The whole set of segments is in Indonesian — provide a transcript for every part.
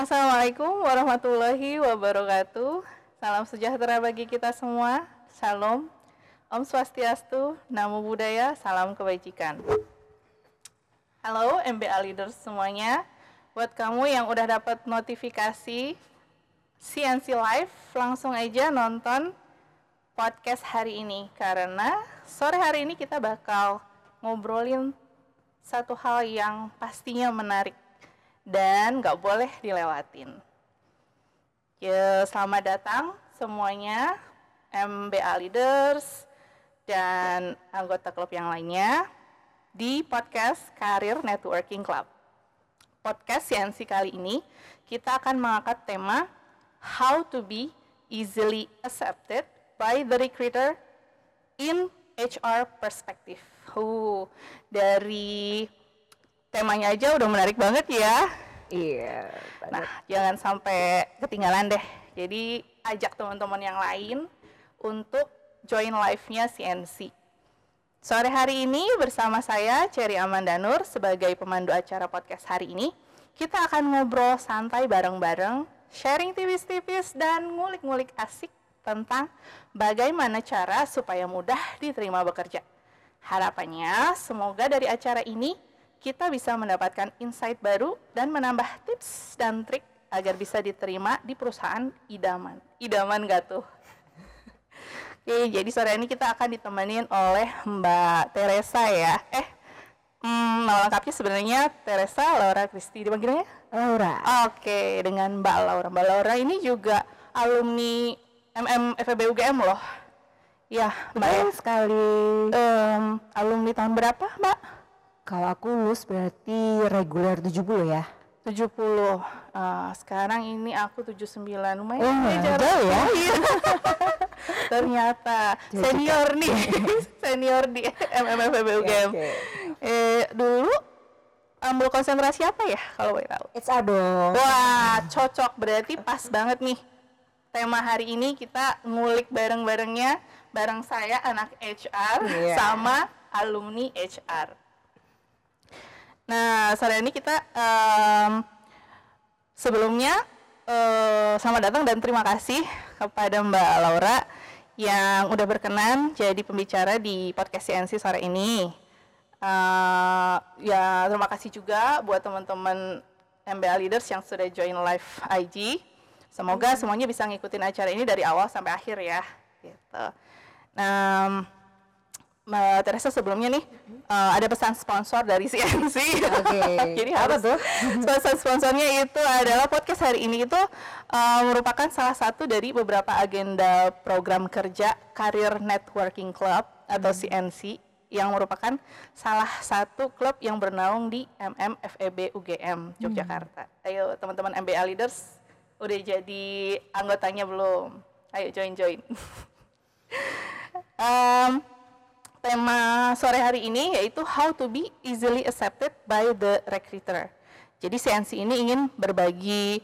Assalamualaikum warahmatullahi wabarakatuh. Salam sejahtera bagi kita semua. Salam. Om Swastiastu, Namo Buddhaya, salam kebajikan. Halo MBA leaders semuanya. Buat kamu yang udah dapat notifikasi CNC Live, langsung aja nonton podcast hari ini karena sore hari ini kita bakal ngobrolin satu hal yang pastinya menarik dan nggak boleh dilewatin. Ya, selamat datang semuanya MBA leaders, dan anggota klub yang lainnya di podcast Karir Networking Club. Podcast CNC kali ini kita akan mengangkat tema How to be easily accepted by the recruiter in HR perspective. Uh, dari temanya aja udah menarik banget ya. Iya. Nah, jangan sampai ketinggalan deh. Jadi ajak teman-teman yang lain untuk join live-nya CNC. Sore hari ini bersama saya Cherry Amandanur sebagai pemandu acara podcast hari ini, kita akan ngobrol santai bareng-bareng, sharing tipis-tipis dan ngulik-ngulik asik tentang bagaimana cara supaya mudah diterima bekerja. Harapannya semoga dari acara ini kita bisa mendapatkan insight baru dan menambah tips dan trik agar bisa diterima di perusahaan idaman. Idaman gak tuh? Oke, jadi sore ini kita akan ditemenin oleh Mbak Teresa ya. Eh, hmm, nama lengkapnya sebenarnya Teresa Laura Kristi dipanggilnya? Laura. Oke, dengan Mbak Laura. Mbak Laura ini juga alumni MM FEB UGM loh. Ya, Mbak ya. Sekali. Em, alumni tahun berapa, Mbak? Kalau aku lulus berarti reguler 70 ya. 70. Ah, sekarang ini aku 79. Lumayan Oh, jaraknya. jauh ya. Iya. Ternyata Jauh senior nih. senior di MMFB UGM. Oke. Eh, dulu ambil konsentrasi apa ya kalau boleh tahu? It's dong. Wah, cocok berarti pas banget nih. Tema hari ini kita ngulik bareng-barengnya bareng saya anak HR Iya. sama alumni HR. Nah, sore ini kita em, sebelumnya eh, selamat datang dan terima kasih kepada Mbak Laura yang udah berkenan jadi pembicara di podcast CNC sore ini. Eh, ya terima kasih juga buat teman-teman MBA leaders yang sudah join live IG. Semoga semuanya bisa ngikutin acara ini dari awal sampai akhir ya. Gitu. Nah, Mbak Teresa sebelumnya nih eh, ada pesan sponsor dari CNC. Oke. Jadi Apa harus tuh? sponsor sponsornya itu adalah podcast hari ini itu eh, merupakan salah satu dari beberapa agenda program kerja Career Networking Club atau CNC yang merupakan salah satu klub yang bernaung di MMFEB UGM Yogyakarta. Ayo teman-teman MBA leaders udah jadi anggotanya belum? Ayo join join. Em, tema sore hari ini yaitu how to be easily accepted by the recruiter. Jadi CNC ini ingin berbagi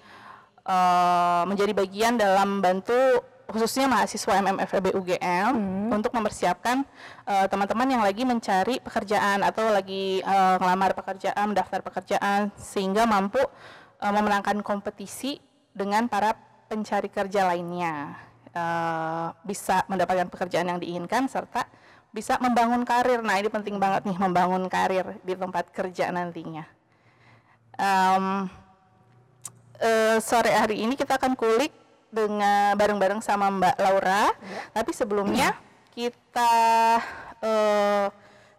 eh, menjadi bagian dalam bantu khususnya mahasiswa MMFEB UGM untuk mempersiapkan eh, teman-teman yang lagi mencari pekerjaan atau lagi eh, ngelamar pekerjaan, mendaftar pekerjaan sehingga mampu eh, memenangkan kompetisi dengan para pencari kerja lainnya. Eh, bisa mendapatkan pekerjaan yang diinginkan serta bisa membangun karir. Nah, ini penting banget nih membangun karir di tempat kerja nantinya. Em, eh, sore hari ini kita akan kulik dengan bareng-bareng sama Mbak Laura. Tapi sebelumnya kita eh,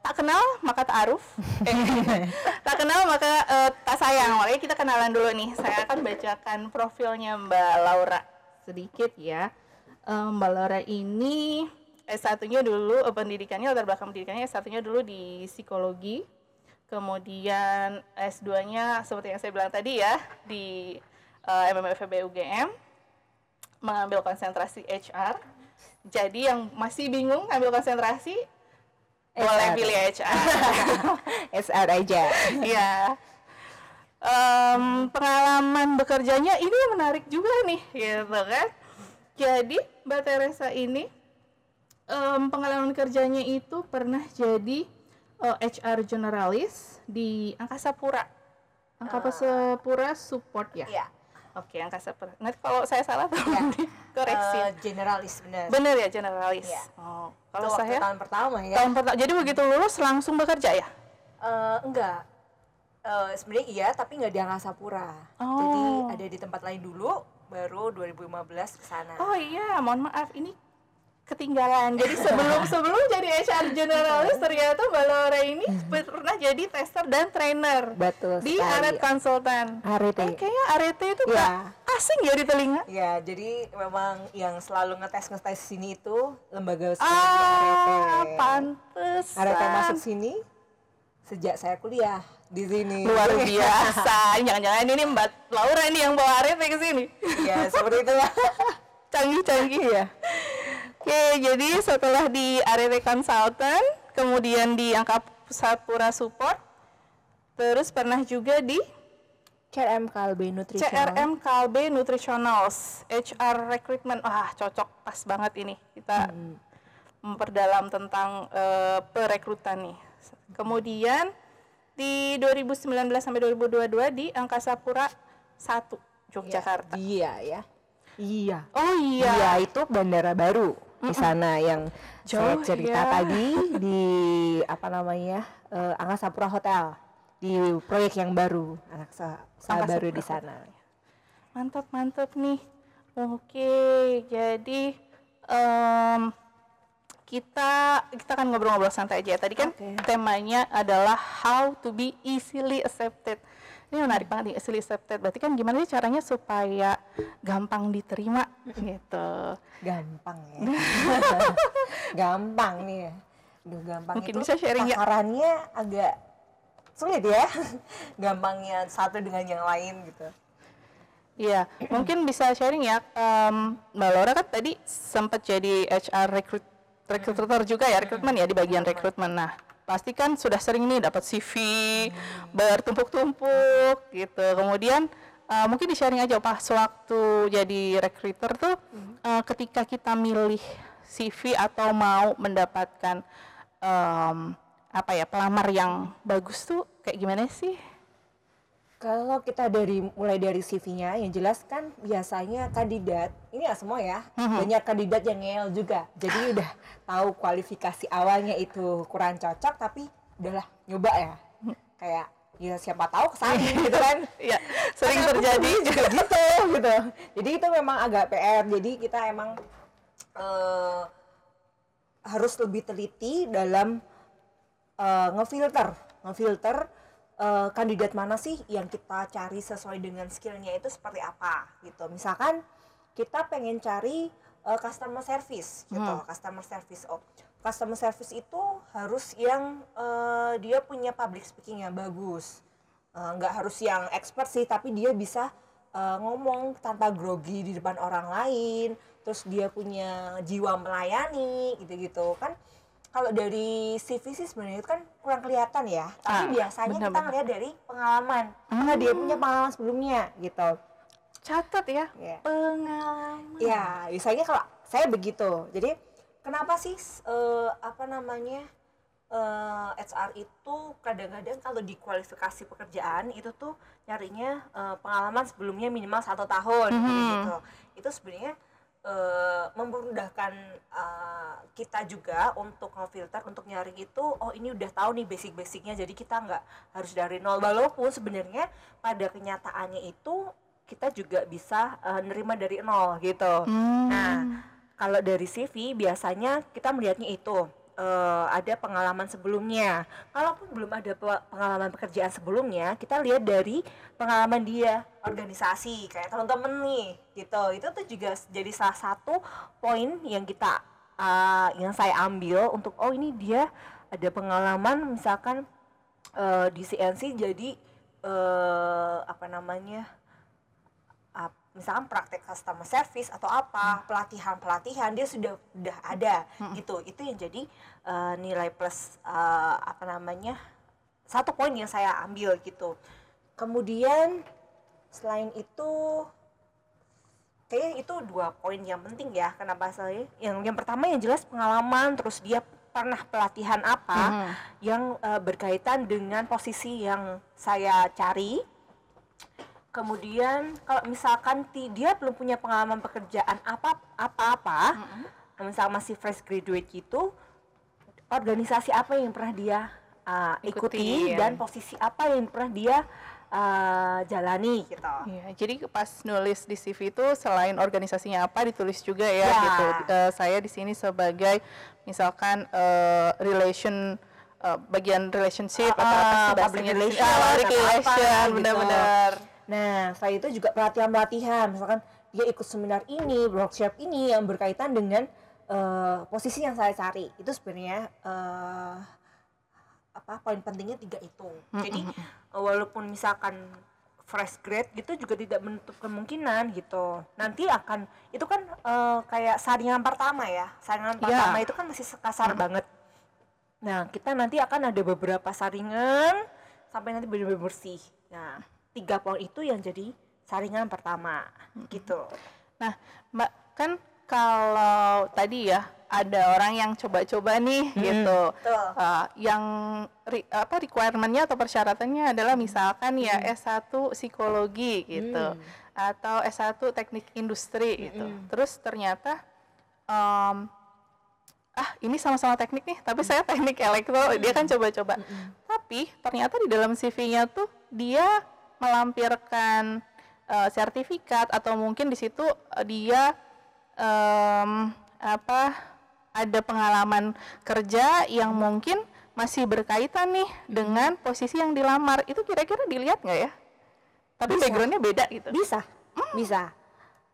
tak kenal maka ta'aruf. Eh, tak kenal maka eh, tak sayang. Makanya kita kenalan dulu nih. Saya akan bacakan profilnya Mbak Laura sedikit ya. Mbak Laura ini S1-nya dulu eh, pendidikannya latar belakang pendidikannya S1-nya dulu di psikologi. Kemudian S2-nya seperti yang saya bilang tadi ya di eh, MMFB UGM mengambil konsentrasi HR. Jadi yang masih bingung ambil konsentrasi boleh HR. pilih HR. SR aja. Iya. Em, pengalaman bekerjanya ini menarik juga nih, gitu kan? Jadi Mbak Teresa ini em, pengalaman kerjanya itu pernah jadi eh, HR generalis di Angkasa Pura. Angkasa Pura Support ya. Iya. Oke, angkasa pura. Nanti kalau saya salah tolong Ya. dikoreksi. Eh, generalis benar. Bener ya generalis. Iya. Oh, kalau saya tahun pertama ya. tahun pertama. Jadi begitu lulus langsung bekerja ya? Eh, enggak. Eh, sebenarnya iya, tapi nggak di Angkasa Pura. Jadi Oh. ada di tempat lain dulu, baru 2015 ke sana. Oh iya, mohon maaf ini ketinggalan. Jadi sebelum sebelum jadi HR generalis ternyata Mbak Laura ini pernah jadi tester dan trainer Betul di sekali. Aret Consultant. Arete. Eh, kayaknya Arete itu Ya. nggak asing ya di telinga. Ya, jadi memang yang selalu ngetes-ngetes sini itu lembaga Ah, Arete. pantes. Arete masuk sini sejak saya kuliah di sini. luar biasa. Jangan-jangan ini Mbak Laura ini yang bawa Arete ke sini. ya, seperti itu ya. Canggih-canggih ya. Oke, jadi setelah di Arete Consultant, kemudian di Angkasa Pura Support, terus pernah juga di CRM Kalbe Nutrition. CRM Kalbe Nutritionals, HR Recruitment. Wah, cocok pas banget ini. Kita memperdalam tentang eh, perekrutan nih. Kemudian di 2019 sampai 2022 di Angkasa Pura 1 Yogyakarta. Iya ya. Iya. Oh Iya, iya. itu bandara baru di sana yang saya Jauh cerita ya. tadi di apa namanya eh, Angkasa Pura Hotel di proyek yang baru anak sa, sa Angkasa baru di sana. Mantap, mantap nih. Oke, jadi em, kita kita kan ngobrol-ngobrol santai aja. Tadi kan Oke. temanya adalah how to be easily accepted. Ini menarik banget nih, accepted. Berarti kan gimana sih caranya supaya gampang diterima gitu. Gampang ya. gampang nih ya. Aduh, gampang Mungkin itu bisa sharing ya? takarannya agak sulit ya. Gampangnya satu dengan yang lain gitu. Iya, mungkin bisa sharing ya, em, Mbak Laura kan tadi sempat jadi HR recruit recruiter juga ya, rekrutmen ya di bagian rekrutmen. Nah, pasti kan sudah sering nih dapat CV bertumpuk-tumpuk gitu. Kemudian eh, mungkin di sharing aja pas waktu jadi recruiter tuh eh, ketika kita milih CV atau mau mendapatkan em, apa ya pelamar yang bagus tuh kayak gimana sih? Kalau kita dari mulai dari CV-nya yang jelas kan biasanya kandidat ini ya semua ya banyak kandidat yang ngeyel juga. Jadi udah tahu kualifikasi awalnya itu kurang cocok tapi udahlah nyoba ya. Kayak ya siapa tahu ke sana gitu kan. Iya, sering Karena terjadi. juga gitu gitu. Jadi itu memang agak PR jadi kita emang eh, harus lebih teliti dalam eh, ngefilter ngefilter eh, kandidat mana sih yang kita cari sesuai dengan skillnya itu seperti apa gitu. Misalkan kita pengen cari eh, customer service gitu customer service. Oh customer service itu harus yang eh, dia punya public speaking yang bagus. Nggak harus yang expert sih tapi dia bisa eh, ngomong tanpa grogi di depan orang lain terus dia punya jiwa melayani gitu-gitu kan kalau dari CV sih sebenarnya itu kan kurang kelihatan ya tapi Ah, biasanya kita benar-benar. ngeliat dari pengalaman karena dia punya pengalaman sebelumnya gitu catat ya Ya. pengalaman Ya, biasanya kalau saya begitu. Jadi kenapa sih eh, apa namanya eh, HR itu kadang-kadang kalau di kualifikasi pekerjaan itu tuh nyarinya eh, pengalaman sebelumnya minimal satu tahun gitu. Itu sebenarnya eh, memudahkan eh, kita juga untuk ngefilter untuk nyari itu oh ini udah tahu nih basic-basicnya jadi kita nggak harus dari nol walaupun sebenarnya pada kenyataannya itu kita juga bisa eh, nerima dari nol gitu. Hmm. Nah, kalau dari CV biasanya kita melihatnya itu eh, ada pengalaman sebelumnya. Kalaupun belum ada pe- pengalaman pekerjaan sebelumnya, kita lihat dari pengalaman dia organisasi kayak teman-teman nih, gitu. Itu tuh juga jadi salah satu poin yang kita eh, yang saya ambil untuk oh ini dia ada pengalaman misalkan eh, di CNC jadi eh, apa namanya misalkan praktek customer service atau apa pelatihan pelatihan dia sudah sudah ada gitu. Itu yang jadi eh, nilai plus eh, apa namanya satu poin yang saya ambil gitu. Kemudian selain itu kayaknya itu dua poin yang penting ya kenapa saya yang yang pertama yang jelas pengalaman terus dia pernah pelatihan apa yang eh, berkaitan dengan posisi yang saya cari kemudian kalau misalkan dia belum punya pengalaman pekerjaan apa apa-apa misal masih fresh graduate gitu organisasi apa yang pernah dia uh, ikuti Ikuti, ya. dan posisi apa yang pernah dia uh, jalani gitu Iya, jadi pas nulis di CV itu selain organisasinya apa ditulis juga ya, Ya. gitu. Eh, saya di sini sebagai misalkan eh, relation eh, bagian relationship atau apa sih Ah, public bahasanya? relation, Ah, public apa, relation, gitu. Nah, selain itu juga pelatihan-pelatihan, misalkan dia ikut seminar ini, workshop ini yang berkaitan dengan eh, posisi yang saya cari. Itu sebenarnya eh, apa poin pentingnya tiga itu. jadi uh, walaupun misalkan fresh grade gitu juga tidak menutup kemungkinan gitu. Nanti akan itu kan uh, kayak saringan pertama ya. Saringan Ya. pertama itu kan masih kasar banget. Nah kita nanti akan ada beberapa saringan sampai nanti benar-benar bersih. Nah tiga poin itu yang jadi saringan pertama gitu. Nah, Mbak, kan kalau tadi ya ada orang yang coba-coba nih gitu. betul. Uh, yang re- apa requirement-nya atau persyaratannya adalah misalkan ya S1 psikologi gitu. Atau S1 teknik industri gitu. Terus ternyata em, ah ini sama-sama teknik nih, tapi saya teknik elektro, dia kan coba-coba. Tapi ternyata di dalam CV-nya tuh dia melampirkan eh, sertifikat atau mungkin di situ eh, dia em, apa ada pengalaman kerja yang mungkin masih berkaitan nih dengan posisi yang dilamar. Itu kira-kira dilihat nggak ya? Tapi Bisa. backgroundnya beda gitu. Bisa, bisa.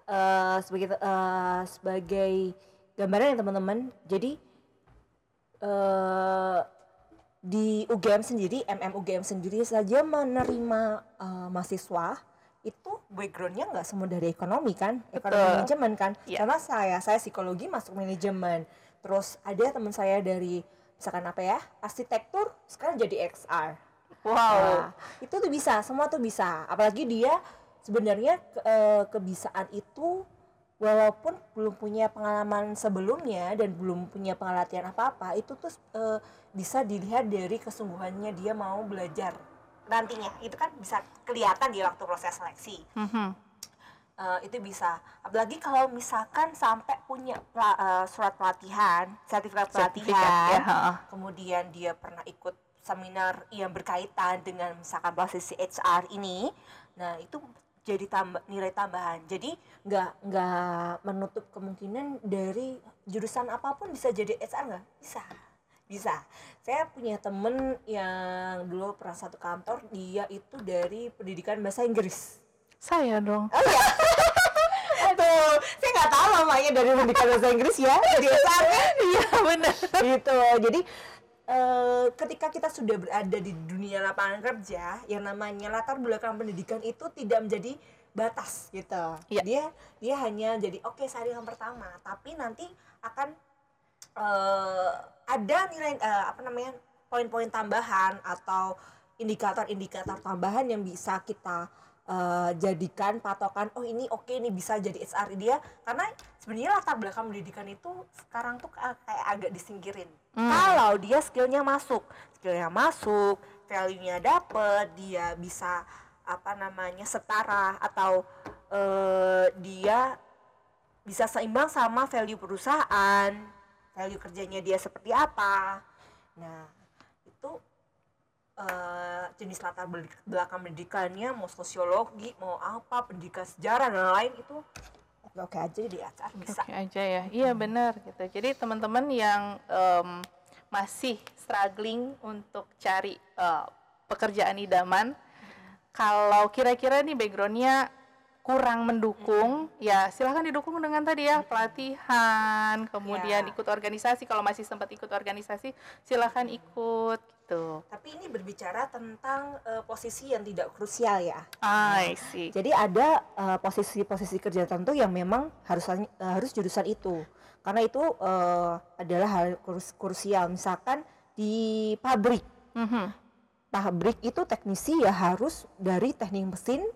Eh, sebagai eh, sebagai gambaran ya teman-teman. Jadi eh di UGM sendiri, MM UGM sendiri saja menerima eh, mahasiswa itu backgroundnya nggak semua dari ekonomi kan, ekonomi Betul. manajemen kan. Iya. Karena saya saya psikologi masuk manajemen. Terus ada teman saya dari misalkan apa ya arsitektur sekarang jadi XR. Wow. Nah, itu tuh bisa, semua tuh bisa. Apalagi dia sebenarnya ke- eh, kebisaan itu walaupun belum punya pengalaman sebelumnya dan belum punya pengelatihan apa-apa, itu tuh eh, bisa dilihat dari kesungguhannya dia mau belajar. nantinya itu kan bisa kelihatan di waktu proses seleksi Mhm. Eh, itu bisa apalagi kalau misalkan sampai punya eh, surat pelatihan sertifikat Sertifikat, pelatihan ya, kemudian dia pernah ikut seminar yang berkaitan dengan misalkan posisi HR ini nah itu jadi tambah nilai tambahan jadi Nggak nggak menutup kemungkinan dari jurusan apa pun bisa jadi HR nggak? Bisa. Bisa. Saya punya temen yang dulu pernah satu kantor, dia itu dari pendidikan bahasa Inggris. Saya dong. Aduh, saya nggak tahu namanya dari pendidikan bahasa Inggris ya, jadi HR -nya. Iya benar. gitu. Jadi eh, ketika kita sudah berada di dunia lapangan kerja, yang namanya latar belakang pendidikan itu tidak menjadi batas gitu. Iya. Dia dia hanya jadi oke saringan pertama, tapi nanti akan eh, ada nilai eh, apa namanya poin-poin tambahan atau indikator-indikator tambahan yang bisa kita eh, jadikan patokan oh ini oke ini bisa jadi HR dia karena sebenarnya latar belakang pendidikan itu sekarang tuh ka- kayak agak disingkirin kalau dia skillnya masuk. Skillnya masuk value-nya dapet dia bisa apa namanya setara atau eh, dia bisa seimbang sama value perusahaan value kerjanya dia seperti apa. Nah itu eh, jenis latar bel- belakang pendidikannya mau sosiologi mau apa pendidikan sejarah dan lain itu oke aja di HR bisa Oke aja ya. Iya benar gitu. Jadi teman-teman yang em, masih struggling untuk cari eh, pekerjaan idaman, kalau kira-kira nih backgroundnya kurang mendukung, ya silahkan didukung dengan tadi ya pelatihan, kemudian Ya. ikut organisasi. Kalau masih sempat ikut organisasi, silahkan ikut gitu. tapi ini berbicara tentang eh, posisi yang tidak krusial ya I see. Jadi ada eh, posisi-posisi kerja tertentu yang memang harus eh, harus jurusan itu. Karena itu eh, adalah hal krus- krusial. Misalkan di pabrik, Mhm. pabrik itu teknisi ya harus dari teknik mesin,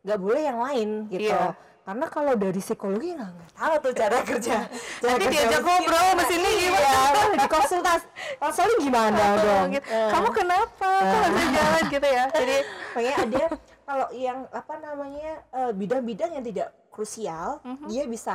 nggak boleh yang lain gitu. Iya. Karena kalau dari psikologi nggak nggak tahu tuh cara kerja. Cara Nanti kerja diajak mesin. ngobrol mesinnya gimana? Iya, di konsultas. Konseling gimana dong? gitu. Eh. Kamu kenapa? Kok bisa jalan gitu ya? Jadi Makanya ada kalau yang apa namanya eh, bidang-bidang yang tidak krusial Mhm. dia bisa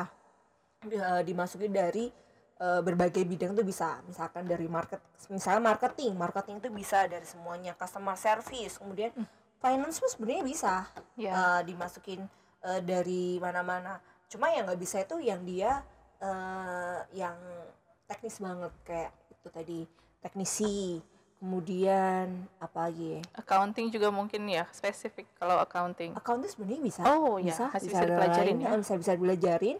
eh, dimasuki dari eh, berbagai bidang tuh bisa misalkan dari market misalnya marketing marketing itu bisa dari semuanya customer service kemudian finance pun sebenarnya bisa Ya. eh, dimasukin eh, dari mana-mana cuma yang nggak bisa itu yang dia eh, yang teknis banget kayak itu tadi teknisi kemudian apa lagi ya Accounting juga mungkin ya spesifik kalau accounting. accounting sebenarnya bisa Oh, ya, bisa masih bisa, bisa dipelajarin ya. bisa bisa dipelajarin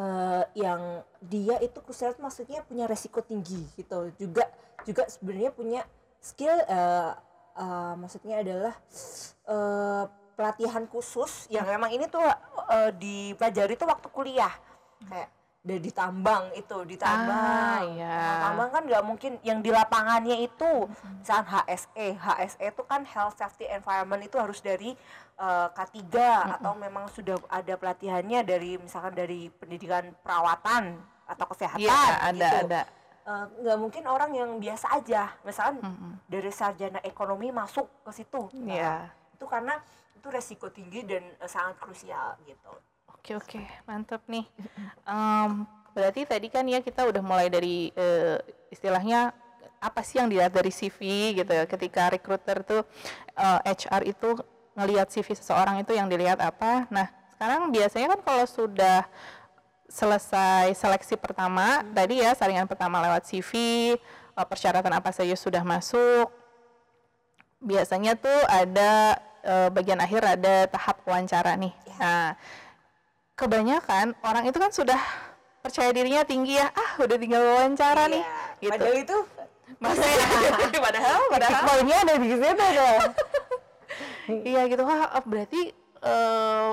Eh, yang dia itu itu maksudnya punya resiko tinggi gitu juga juga sebenarnya punya skill eh, eh, maksudnya adalah eh, pelatihan khusus yang memang ini tuh eh, dipelajari tuh waktu kuliah kayak dari ditambang itu ditambang Ah, iya. Nah, tambang kan nggak mungkin yang di lapangannya itu misalnya HSE HSE itu kan health safety environment itu harus dari eh, K3 atau memang sudah ada pelatihannya dari misalkan dari pendidikan perawatan atau kesehatan Iya, ada gitu. ada. Eh, nggak mungkin orang yang biasa aja misalkan Mm-mm. dari sarjana ekonomi masuk ke situ Nah, Iya. itu karena itu resiko tinggi dan eh, sangat krusial gitu Oke oke, mantap nih. Em, berarti tadi kan ya kita udah mulai dari eh, istilahnya apa sih yang dilihat dari CV gitu ya. Ketika recruiter tuh eh, HR itu ngelihat CV seseorang itu yang dilihat apa. Nah sekarang biasanya kan kalau sudah selesai seleksi pertama tadi ya saringan pertama lewat CV persyaratan apa saja sudah masuk biasanya tuh ada eh, bagian akhir ada tahap wawancara nih. Ya. Nah, kebanyakan orang itu kan sudah percaya dirinya tinggi ya, ah udah tinggal wawancara nih, Iya, gitu. padahal itu Masih, padahal, padahal, poinnya ada di situ tuh iya gitu. Wah, oh, berarti eh,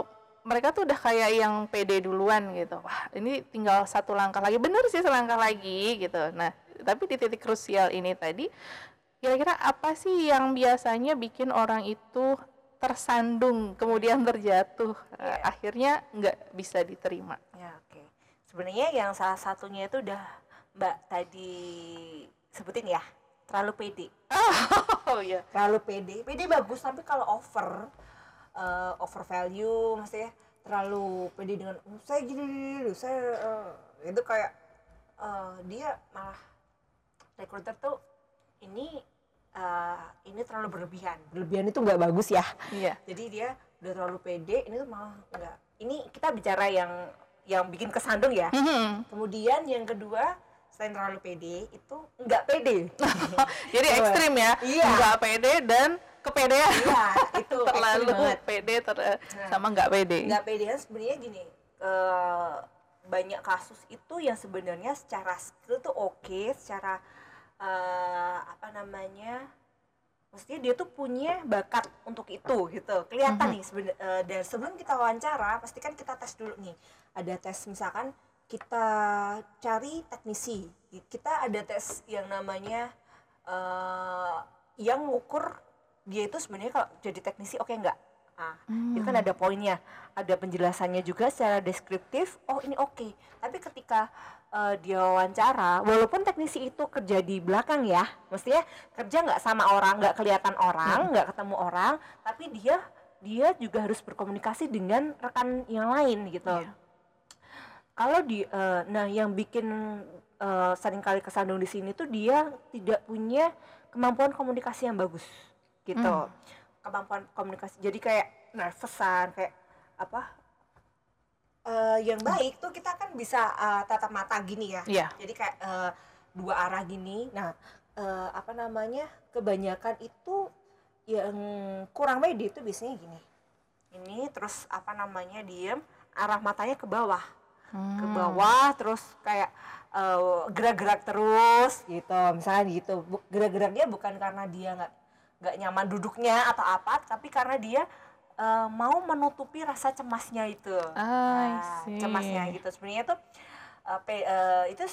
mereka tuh udah kayak yang pede duluan gitu. Wah, ini tinggal satu langkah lagi, bener sih selangkah lagi gitu. Nah, tapi di titik krusial ini tadi, kira-kira apa sih yang biasanya bikin orang itu tersandung kemudian terjatuh Eh, Iya. akhirnya nggak bisa diterima Ya oke. Sebenarnya yang salah satunya itu udah Mbak tadi sebutin ya, terlalu pede. oh iya Terlalu pede. Pede bagus tapi kalau over eh, over value maksudnya terlalu pede dengan "Oh, saya gini, gini, saya eh," itu kayak eh, dia malah recruiter tuh ini eh, ini terlalu berlebihan. Berlebihan itu nggak bagus ya. iya jadi dia udah terlalu pede ini tuh malah enggak ini kita bicara yang yang bikin kesandung ya Mhm. kemudian yang kedua selain terlalu pede itu enggak pede jadi ekstrim ya Iya. nggak pede dan kepedean iya itu terlalu pede ter- Nah. sama nggak pede enggak pedean sebenarnya gini eh, banyak kasus itu yang sebenarnya secara skill tuh oke secara eh, apa namanya maksudnya dia tuh punya bakat untuk itu gitu. Kelihatan Mhm. nih seben- eh, dan sebelum kita wawancara pasti kan kita tes dulu nih. Ada tes misalkan kita cari teknisi. Kita ada tes yang namanya eh, yang ngukur dia itu sebenarnya kalau jadi teknisi oke nggak? Ah itu kan ada poinnya. Ada penjelasannya juga secara deskriptif oh ini oke. Tapi ketika eh, dia wawancara walaupun teknisi itu kerja di belakang ya mestinya kerja nggak sama orang nggak kelihatan orang nggak ketemu orang tapi dia dia juga harus berkomunikasi dengan rekan yang lain gitu Iya. kalau di eh, nah yang bikin eh, sering kali kesandung di sini tuh dia tidak punya kemampuan komunikasi yang bagus gitu Hmm. kemampuan komunikasi jadi kayak nervousan kayak apa eh, yang baik tuh kita kan bisa eh, tatap mata gini ya. Iya. jadi kayak eh, dua arah gini. Nah eh, apa namanya kebanyakan itu yang kurang pede itu biasanya gini. Ini terus apa namanya diem arah matanya ke bawah. Ke Hmm. bawah terus kayak eh, gerak-gerak terus gitu. Misalnya gitu. Gerak-geraknya bukan karena dia nggak nggak nyaman duduknya atau apa tapi karena dia eh, mau menutupi rasa cemasnya itu. Nah, cemasnya gitu. Sebenarnya tuh eh, pe- eh, itu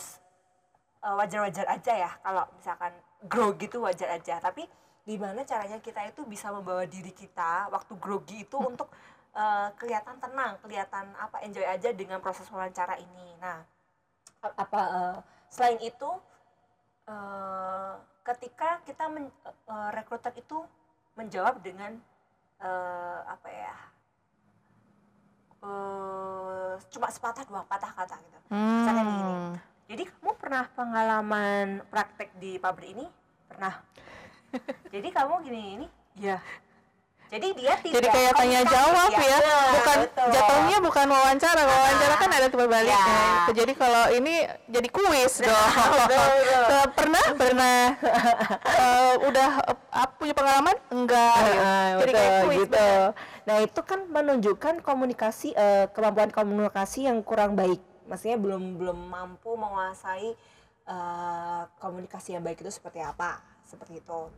wajar-wajar aja ya kalau misalkan grogi itu wajar aja. Tapi gimana caranya kita itu bisa membawa diri kita waktu grogi itu untuk eh, kelihatan tenang kelihatan apa enjoy aja dengan proses wawancara ini. Nah apa eh, selain itu eh, ketika kita men, eh, rekruter itu menjawab dengan eh, apa ya eh, cuma sepatah dua patah kata gitu. Hmm. Jadi kamu pernah pengalaman praktek di pabrik ini? Pernah. Jadi kamu gini ini? Ya. Jadi dia tidak Jadi kayak tanya jawab komunikatif ya, Nah, bukan betul. jatuhnya bukan wawancara. Wawancara kan ada timbal baliknya. Ya. gitu. Jadi kalau ini jadi kuis dong. betul, betul. Eh, pernah pernah Eh, udah eh, punya pengalaman enggak? gitu. Jadi betul, kayak kuis gitu. Nah itu kan menunjukkan komunikasi eh, kemampuan komunikasi yang kurang baik. maksudnya belum belum mampu menguasai eh, komunikasi yang baik itu seperti apa seperti itu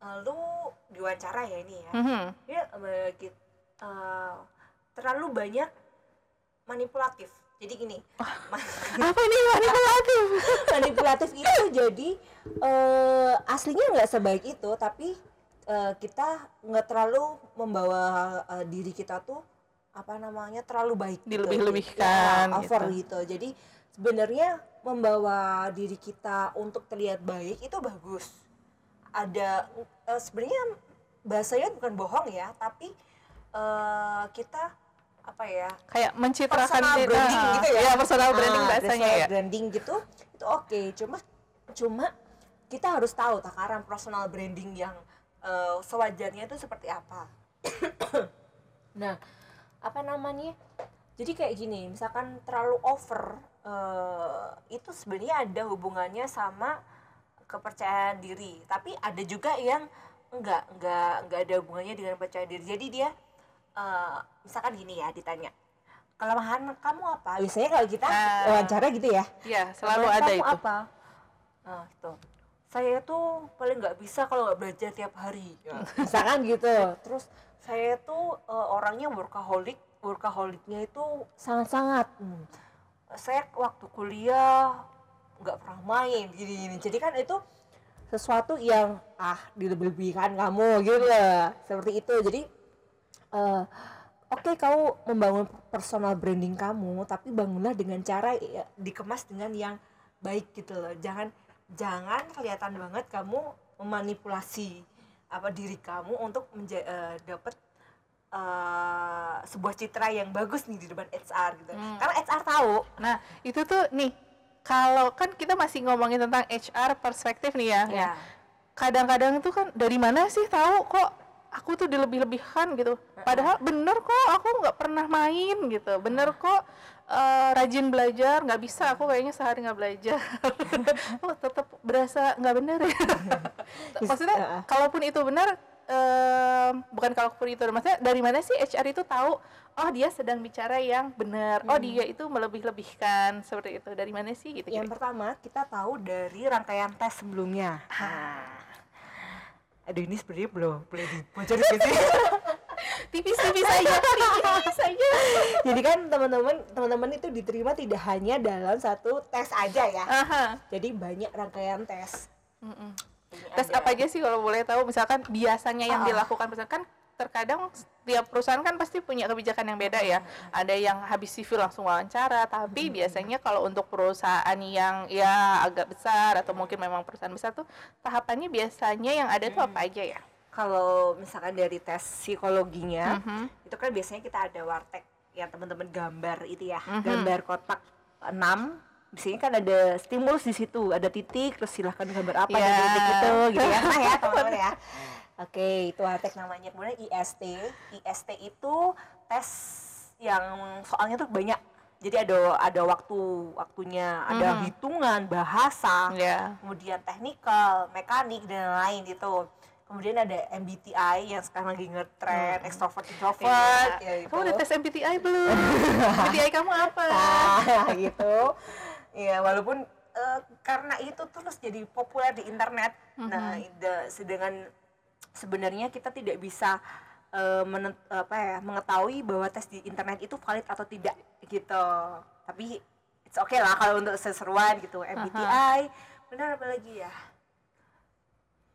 lalu diwawancara ya ini ya Mhm. dia eh, git- eh, terlalu banyak manipulatif jadi gini ma- Apa ini manipulatif? manipulatif itu jadi eh, aslinya nggak sebaik itu tapi eh, kita nggak terlalu membawa eh, diri kita tuh apa namanya terlalu baik gitu. Dilebih-lebihkan Ya, over gitu. gitu jadi sebenarnya membawa diri kita untuk terlihat baik itu bagus ada eh, sebenarnya bahasanya bukan bohong ya tapi eh, kita apa ya Kayak mencitrakan personal branding ah, gitu ya. Iya, personal branding Ah, bahasanya personal ya. branding gitu itu oke cuma cuma kita harus tahu takaran personal branding yang eh, sewajarnya itu seperti apa nah apa namanya jadi kayak gini misalkan terlalu over eh, itu sebenarnya ada hubungannya sama kepercayaan diri. Tapi ada juga yang enggak enggak enggak ada hubungannya dengan percaya diri. Jadi dia eh, misalkan gini ya ditanya kelemahan kamu apa? Biasanya kalau kita Ah. wawancara gitu ya. Iya, selalu Kelemahan ada kamu itu. apa? Nah itu saya tuh paling nggak bisa kalau nggak belajar tiap hari. Misalkan gitu. Terus saya tuh eh, orangnya workaholic workaholicnya itu sangat-sangat Hmm. saya waktu kuliah nggak pernah main gini gini jadi kan itu sesuatu yang ah dilebih-lebihkan kamu gitu loh seperti itu. Jadi eh, oke kamu membangun personal branding kamu tapi bangunlah dengan cara ya, dikemas dengan yang baik gitu loh. Jangan jangan kelihatan banget kamu memanipulasi apa diri kamu untuk menja- eh, dapat eh, sebuah citra yang bagus nih di depan HR gitu. Hmm. karena HR tahu. Nah, itu tuh nih kalau kan kita masih ngomongin tentang HR perspektif nih ya. ya Kadang-kadang itu kan dari mana sih tahu kok aku tuh dilebih-lebihkan gitu. Padahal bener kok aku nggak pernah main gitu. Bener kok eh, rajin belajar nggak bisa aku kayaknya sehari nggak belajar. oh tetap berasa nggak bener ya. Maksudnya Heeh. kalaupun itu benar bukan kalaupun itu maksudnya dari mana sih HR itu tahu oh dia sedang bicara yang benar. Oh dia itu melebih-lebihkan seperti itu. Dari mana sih gitu yang pertama kita tahu dari rangkaian tes sebelumnya. Aduh ini sebenarnya belum boleh dibocorin sih. Tipis-tipis aja tipis aja. Jadi kan teman-teman teman-teman itu diterima tidak hanya dalam satu tes aja ya. Aha. jadi banyak rangkaian tes. Mm-mm. Tes ada- apa aja sih kalau boleh tahu? Misalkan biasanya yang Ah. dilakukan misalkan terkadang setiap perusahaan kan pasti punya kebijakan yang beda ya. Ada yang habis civil langsung wawancara tapi biasanya kalau untuk perusahaan yang ya agak besar atau mungkin memang perusahaan besar tuh tahapannya biasanya yang ada tuh apa aja ya? Kalau misalkan dari tes psikologinya Mhm. itu kan biasanya kita ada wartek yang teman-teman gambar itu ya. Mhm. gambar kotak 6 di sini kan ada stimulus di situ ada titik terus silahkan gambar apa ada Ya. titik itu gitu ya. Nah ya teman-teman ya. Oke itu wartek namanya. Kemudian IST IST itu tes yang soalnya tuh banyak. Jadi ada ada waktu waktunya. Ada Mhm. hitungan bahasa ya kemudian teknikal, mekanik dan lain itu. Kemudian ada MBTI yang sekarang lagi ngetren, extrovert introvert, ya itu. kamu udah tes MBTI belum? MBTI kamu apa? Nah, gitu. Ya, walaupun eh, karena itu terus jadi populer di internet. Nah, ide- sedangkan sebenarnya kita tidak bisa eh, menen- apa ya, mengetahui bahwa tes di internet itu valid atau tidak gitu. Tapi it's okay lah kalau untuk seseruan gitu. MBTI, benar apa lagi ya?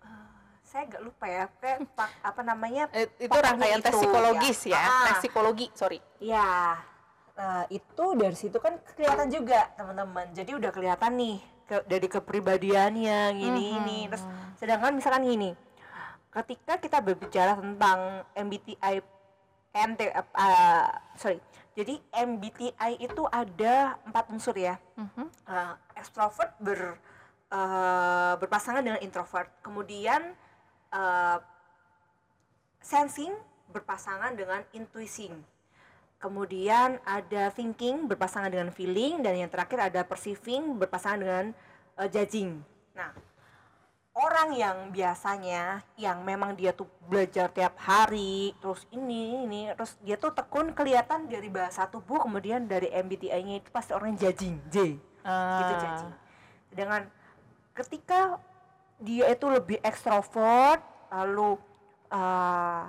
Eh, saya nggak lupa ya, kayak pak- apa namanya? Itu rangkaian tes psikologis ya, Ah. tes psikologi sorry Ya, eh, itu dari situ kan kelihatan juga teman-teman. Jadi udah kelihatan nih ke- dari kepribadiannya gini ini. Terus sedangkan misalkan gini, ketika kita berbicara tentang MBTI MT uh, sorry jadi MBTI itu ada empat unsur ya Mhm. uh, extrovert ber uh, berpasangan dengan introvert kemudian uh, sensing berpasangan dengan intuiting kemudian ada thinking berpasangan dengan feeling dan yang terakhir ada perceiving berpasangan dengan uh, judging. Nah orang yang biasanya yang memang dia tuh belajar tiap hari terus ini ini terus dia tuh tekun kelihatan dari bahasa tubuh kemudian dari MBTI-nya itu pasti orang judging J. Gitu Ah. judging. Dengan ketika dia itu lebih ekstrovert lalu uh,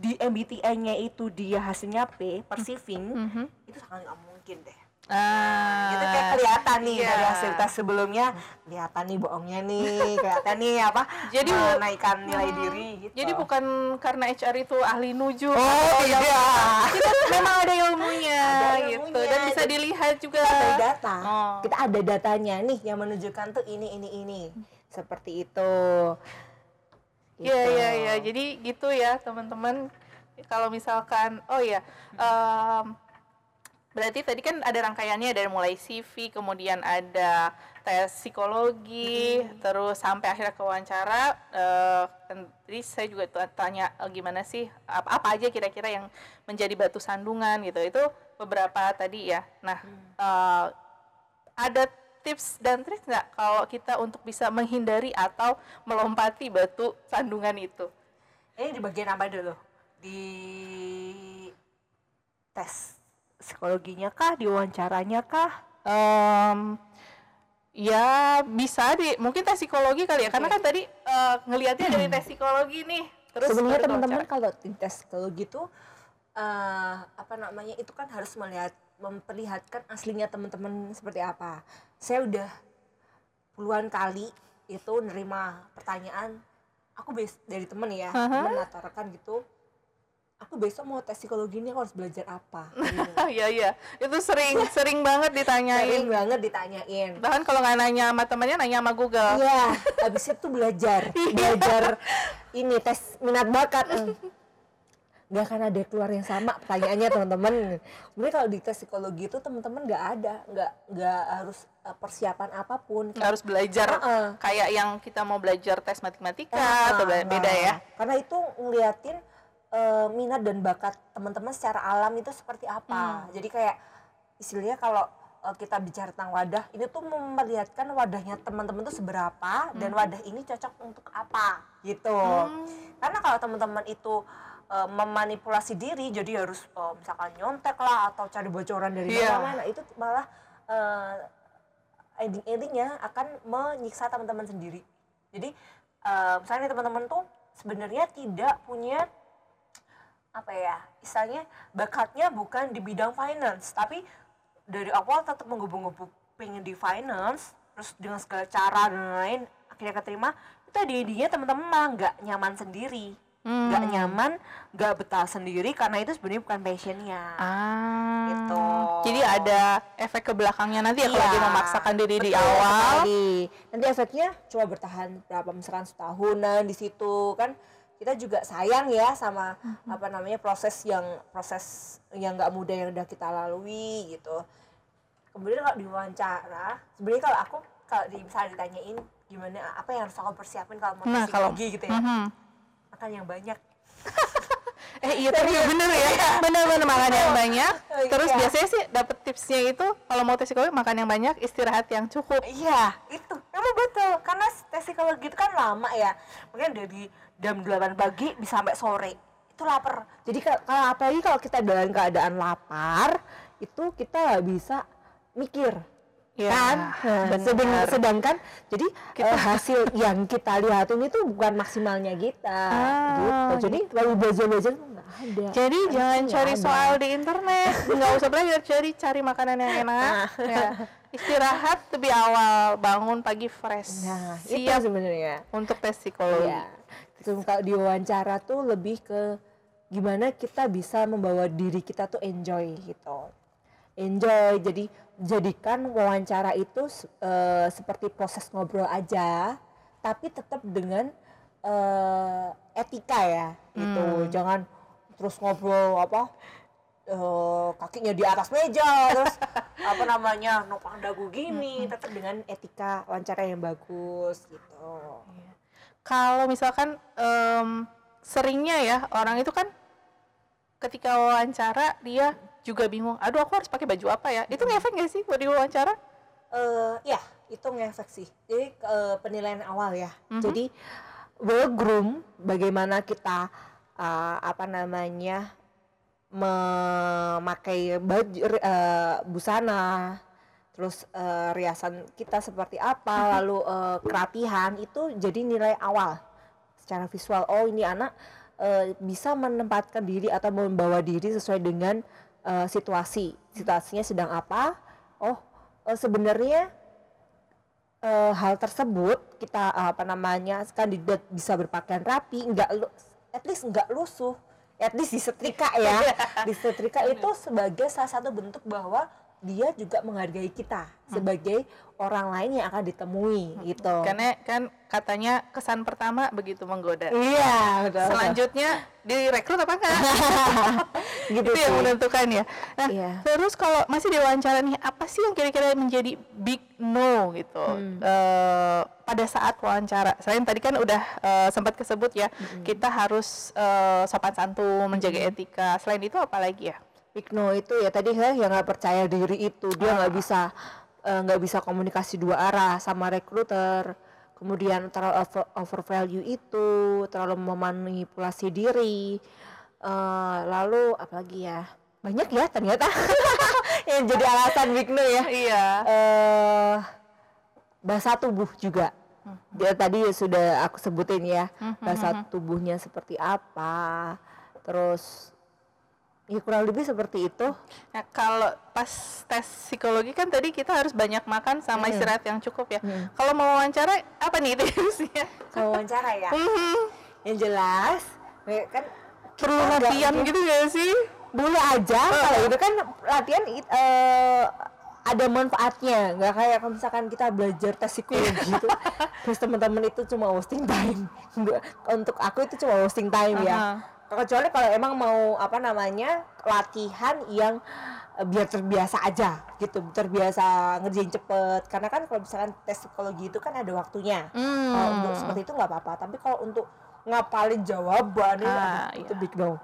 di MBTI-nya itu dia hasilnya P perceiving Mhm. itu sangat nggak mungkin deh Ah. itu kayak kelihatan nih Iya. dari hasil tes sebelumnya kelihatan nih bohongnya nih kelihatan nih apa Jadi- menaikkan nilai diri gitu Jadi bukan karena HR itu ahli nuju. oh iya Kita memang ada ilmunya, Ada gitu ilmunya. dan bisa dilihat juga. Kita ada data Oh. kita ada datanya nih yang menunjukkan tuh ini ini ini seperti itu Iya Gitu. iya iya. Jadi gitu ya teman-teman. Kalau misalkan, oh ya, em, berarti tadi kan ada rangkaiannya dari mulai CV, kemudian ada tes psikologi, terus sampai akhirnya ke wawancara. eh, dan tadi saya juga tanya eh, gimana sih, apa, apa aja kira-kira yang menjadi batu sandungan gitu. Itu beberapa tadi ya. Nah, eh, ada tips dan trik nggak kalau kita untuk bisa menghindari atau melompati batu sandungan itu? ini di bagian apa dulu? Di tes psikologinya kah? Di wawancaranya kah? Em, ya bisa di mungkin tes psikologi kali ya karena kan tadi eh, ngelihatnya dari tes psikologi nih terus sebenarnya teman-teman kalau tes psikologi itu eh apa namanya itu kan harus melihat memperlihatkan aslinya teman-teman seperti apa saya udah puluhan kali itu nerima pertanyaan aku bes dari temen ya Aha. temen atau rekan gitu aku besok mau tes psikologi ini aku harus belajar apa. Iya iya itu sering sering banget ditanyain sering banget ditanyain bahkan kalau nggak nanya sama temannya nanya sama Google Iya, habis itu belajar, belajar ini tes minat bakat. Eh. Gak akan ada keluar yang sama pertanyaannya teman-teman. Sebenarnya kalau di tes psikologi itu teman-teman nggak ada, nggak nggak harus eh, persiapan apa pun. nggak harus belajar Heeh. kayak yang kita mau belajar tes matematika Ah, atau be- beda ya Karena itu ngeliatin eh, minat dan bakat teman-teman secara alam itu seperti apa. Hmm. Jadi kayak istilahnya kalau eh, kita bicara tentang wadah, ini tuh memperlihatkan wadahnya teman-teman tuh seberapa dan wadah ini cocok untuk apa gitu. Hmm. Karena kalau teman-teman itu eh, memanipulasi diri, jadi harus eh, misalkan nyontek lah atau cari bocoran dari Iya. mana-mana, itu malah eh, ending-endingnya akan menyiksa teman-teman sendiri. Jadi eh, misalnya teman-teman tuh sebenarnya tidak punya apa ya istilahnya bakatnya bukan di bidang finance tapi dari awal tetap menggebu-gebu pengen di finance terus dengan segala cara dan lain-lain akhirnya keterima itu di teman-teman mah nggak nyaman sendiri Hmm. nyaman nggak betah sendiri karena itu sebenarnya bukan passionnya Ah, Gitu. Jadi ada efek ke belakangnya nanti ya kalau Iya, dia memaksakan diri di betul awal. sekali. Nanti efeknya coba bertahan berapa misalkan setahunan di situ kan kita juga sayang ya sama Mm-hmm. apa namanya proses yang proses yang nggak mudah yang udah kita lalui gitu. Kemudian kalau diwawancara, sebenarnya kalau aku kalau di, misalnya ditanyain gimana apa yang harus aku persiapin kalau mau Nah, kalau- gitu ya, Mhm. Makan yang banyak. Eh iya tapi bener ya, bener-bener makan yang banyak. Oh, Terus iya. biasanya sih dapet tipsnya itu kalau mau tes psikologi makan yang banyak, istirahat yang cukup. Iya, itu emang betul. Karena tes psikologi itu kan lama ya. Mungkin dari jam 8 pagi bisa sampai sore. Itu lapar. Jadi ka- kalau apalagi kalau kita dalam keadaan lapar, itu kita nggak bisa mikir. Iya, kan? Benar. sedang- sedangkan jadi eh, hasil yang kita lihatin itu bukan maksimalnya kita. Ah, gitu. Jadi kalau belajar-belajar tuh nggak ada. Jadi jangan cari ada. soal di internet, nggak usah belajar, cari cari makanan yang enak. Ah. ya. Istirahat lebih awal, bangun pagi fresh, Nah, itu siap sebenarnya. untuk tes psikologi. Iya. Terus kalau di wawancara tuh lebih ke gimana kita bisa membawa diri kita tuh enjoy gitu. Enjoy. Jadi jadikan wawancara itu eh, seperti proses ngobrol aja, tapi tetap dengan eh, etika ya gitu. Jangan terus ngobrol apa eh, kakinya di atas meja terus apa namanya nopang dagu gini. Tetap dengan etika wawancara yang bagus gitu. Kalau misalkan em, seringnya ya orang itu kan ketika wawancara dia juga bingung, aduh aku harus pakai baju apa ya? Itu ngefek nggak sih buat di wawancara? eh ya itu ngefek sih jadi eh, penilaian awal ya Mhm. jadi well groom bagaimana kita eh, apa namanya memakai baju eh, busana terus eh, riasan kita seperti apa lalu eh, kerapihan itu jadi nilai awal secara visual oh ini anak bisa menempatkan diri atau membawa diri sesuai dengan eh, situasi. Situasinya sedang apa? Oh eh, sebenarnya eh, hal tersebut kita eh, apa namanya kandidat bisa berpakaian rapi nggak lu at least nggak lusuh. At least disetrika ya. Disetrika itu sebagai salah satu bentuk bahwa dia juga menghargai kita sebagai orang lain yang akan ditemui gitu Karena kan katanya kesan pertama begitu menggoda. iya betul Selanjutnya direkrut apa enggak? gitu itu yang menentukan ya. Nah, Iya. terus kalau masih diwawancara nih, apa sih yang kira-kira menjadi big no gitu Hmm. eh, pada saat wawancara? Selain tadi kan udah eh, sempat kesebut ya, Hmm. kita harus eh, sopan santun, menjaga etika. Selain itu apa lagi ya? Pikno itu ya tadi ya yang nggak percaya diri itu. Dia nggak bisa eh, nggak bisa komunikasi dua arah sama rekruter kemudian terlalu over, over value itu terlalu memanipulasi diri. Eh, lalu apalagi ya? Banyak ya ternyata yang jadi alasan Pikno ya. Iya. eh bahasa tubuh juga. Dia tadi sudah aku sebutin ya bahasa tubuhnya seperti apa. Terus ya kurang lebih seperti itu Nah, kalau pas tes psikologi kan tadi kita harus banyak makan sama Hmm. istirahat yang cukup ya. Hmm. Kalau mau wawancara apa nih tipsnya? kalau wawancara ya Mhm. yang jelas ya kan Perlu latihan gitu gak sih? boleh aja kalau itu kan latihan it- eh, ada manfaatnya nggak kayak kalau misalkan kita belajar tes psikologi gitu terus teman-teman itu cuma wasting time untuk aku itu cuma wasting time ya kecuali kalau emang mau apa namanya latihan yang eh, biar terbiasa aja gitu. Terbiasa ngerjain cepet. Karena kan kalau misalkan tes psikologi itu kan ada waktunya. Hmm. kalau untuk seperti itu nggak apa-apa. Tapi kalau untuk ngapalin jawaban Ah, itu iya. big no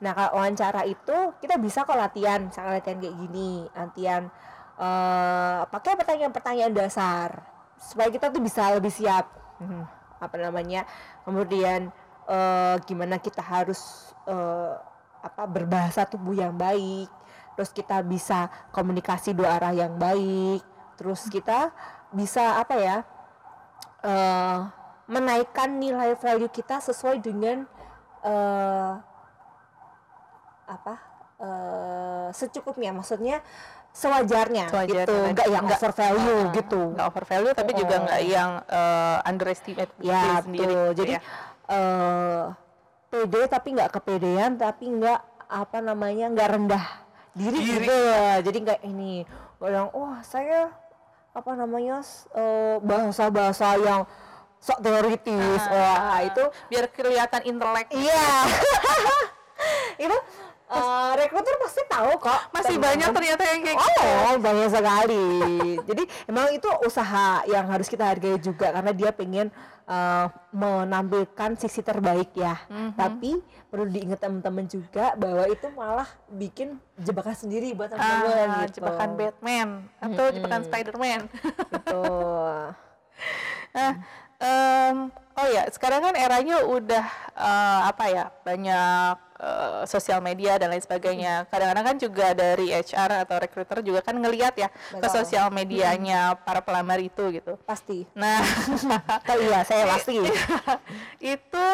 nah kalau wawancara itu kita bisa kok latihan. Misalkan latihan kayak gini latihan eh pakai pertanyaan-pertanyaan dasar. Supaya kita tuh bisa lebih siap. Hmm, apa namanya. Kemudian eh gimana kita harus eh, apa berbahasa tubuh yang baik terus kita bisa komunikasi dua arah yang baik terus kita bisa apa ya eh menaikkan nilai value kita sesuai dengan eh apa eh secukupnya maksudnya sewajarnya, Sewajarnya gitu nggak yang Nggak- over value Ah, gitu Nggak over value tapi juga Oh. nggak yang eh, underestimate ya sendiri. betul gitu jadi ya. Eh pede tapi nggak kepedean tapi nggak apa namanya nggak rendah diri, Diri. gitu jadi nggak ini yang wah saya apa namanya eh, bahasa-bahasa yang sok teoritis Ah, wah itu biar kelihatan intelek. iya itu eh, rekruter pasti tahu kok Masih teman-teman. banyak ternyata yang kayak gitu. Oh, banyak sekali. Jadi emang itu usaha yang harus kita hargai juga karena dia pengen eh, menampilkan sisi terbaik ya. Mhm. Tapi perlu diingat teman-teman juga bahwa itu malah bikin jebakan sendiri buat teman-teman Ah, gitu. jebakan Batman atau jebakan Spiderman. Gitu. Nah, em, oh ya, sekarang kan eranya udah eh, apa ya banyak eh, sosial media dan lain sebagainya. Kadang-kadang kan juga dari HR atau recruiter juga kan ngelihat ya ke Betul. sosial medianya para pelamar itu gitu. Pasti. Nah, Oh iya, saya pasti. itu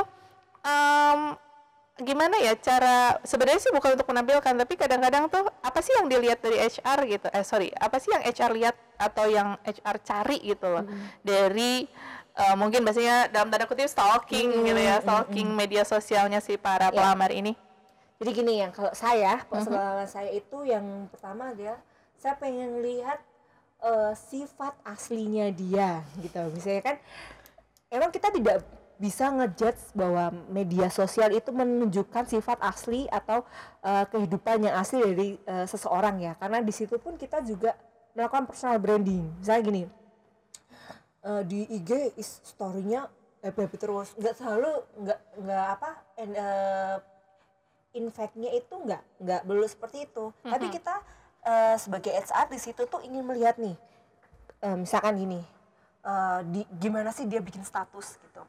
em, gimana ya cara sebenarnya sih bukan untuk menampilkan tapi kadang-kadang tuh apa sih yang dilihat dari HR gitu eh sorry apa sih yang HR lihat atau yang HR cari gitu loh dari eh, mungkin biasanya dalam tanda kutip stalking gitu ya stalking media sosialnya si para Ya. pelamar ini. Jadi gini yang kalau saya, pengalaman saya itu yang pertama adalah saya pengen lihat eh, sifat aslinya dia gitu. Misalnya kan emang kita tidak bisa ngejudge bahwa media sosial itu menunjukkan sifat asli atau eh, kehidupan yang asli dari eh, seseorang ya. Karena di situ pun kita juga melakukan personal branding. Misalnya gini eh, di IG is storynya happy happy terus nggak selalu nggak nggak apa en, eh, in fact-nya itu nggak nggak belum seperti itu. Tapi kita eh, sebagai HR di situ tuh ingin melihat nih eh, misalkan gini eh, di gimana sih dia bikin status gitu.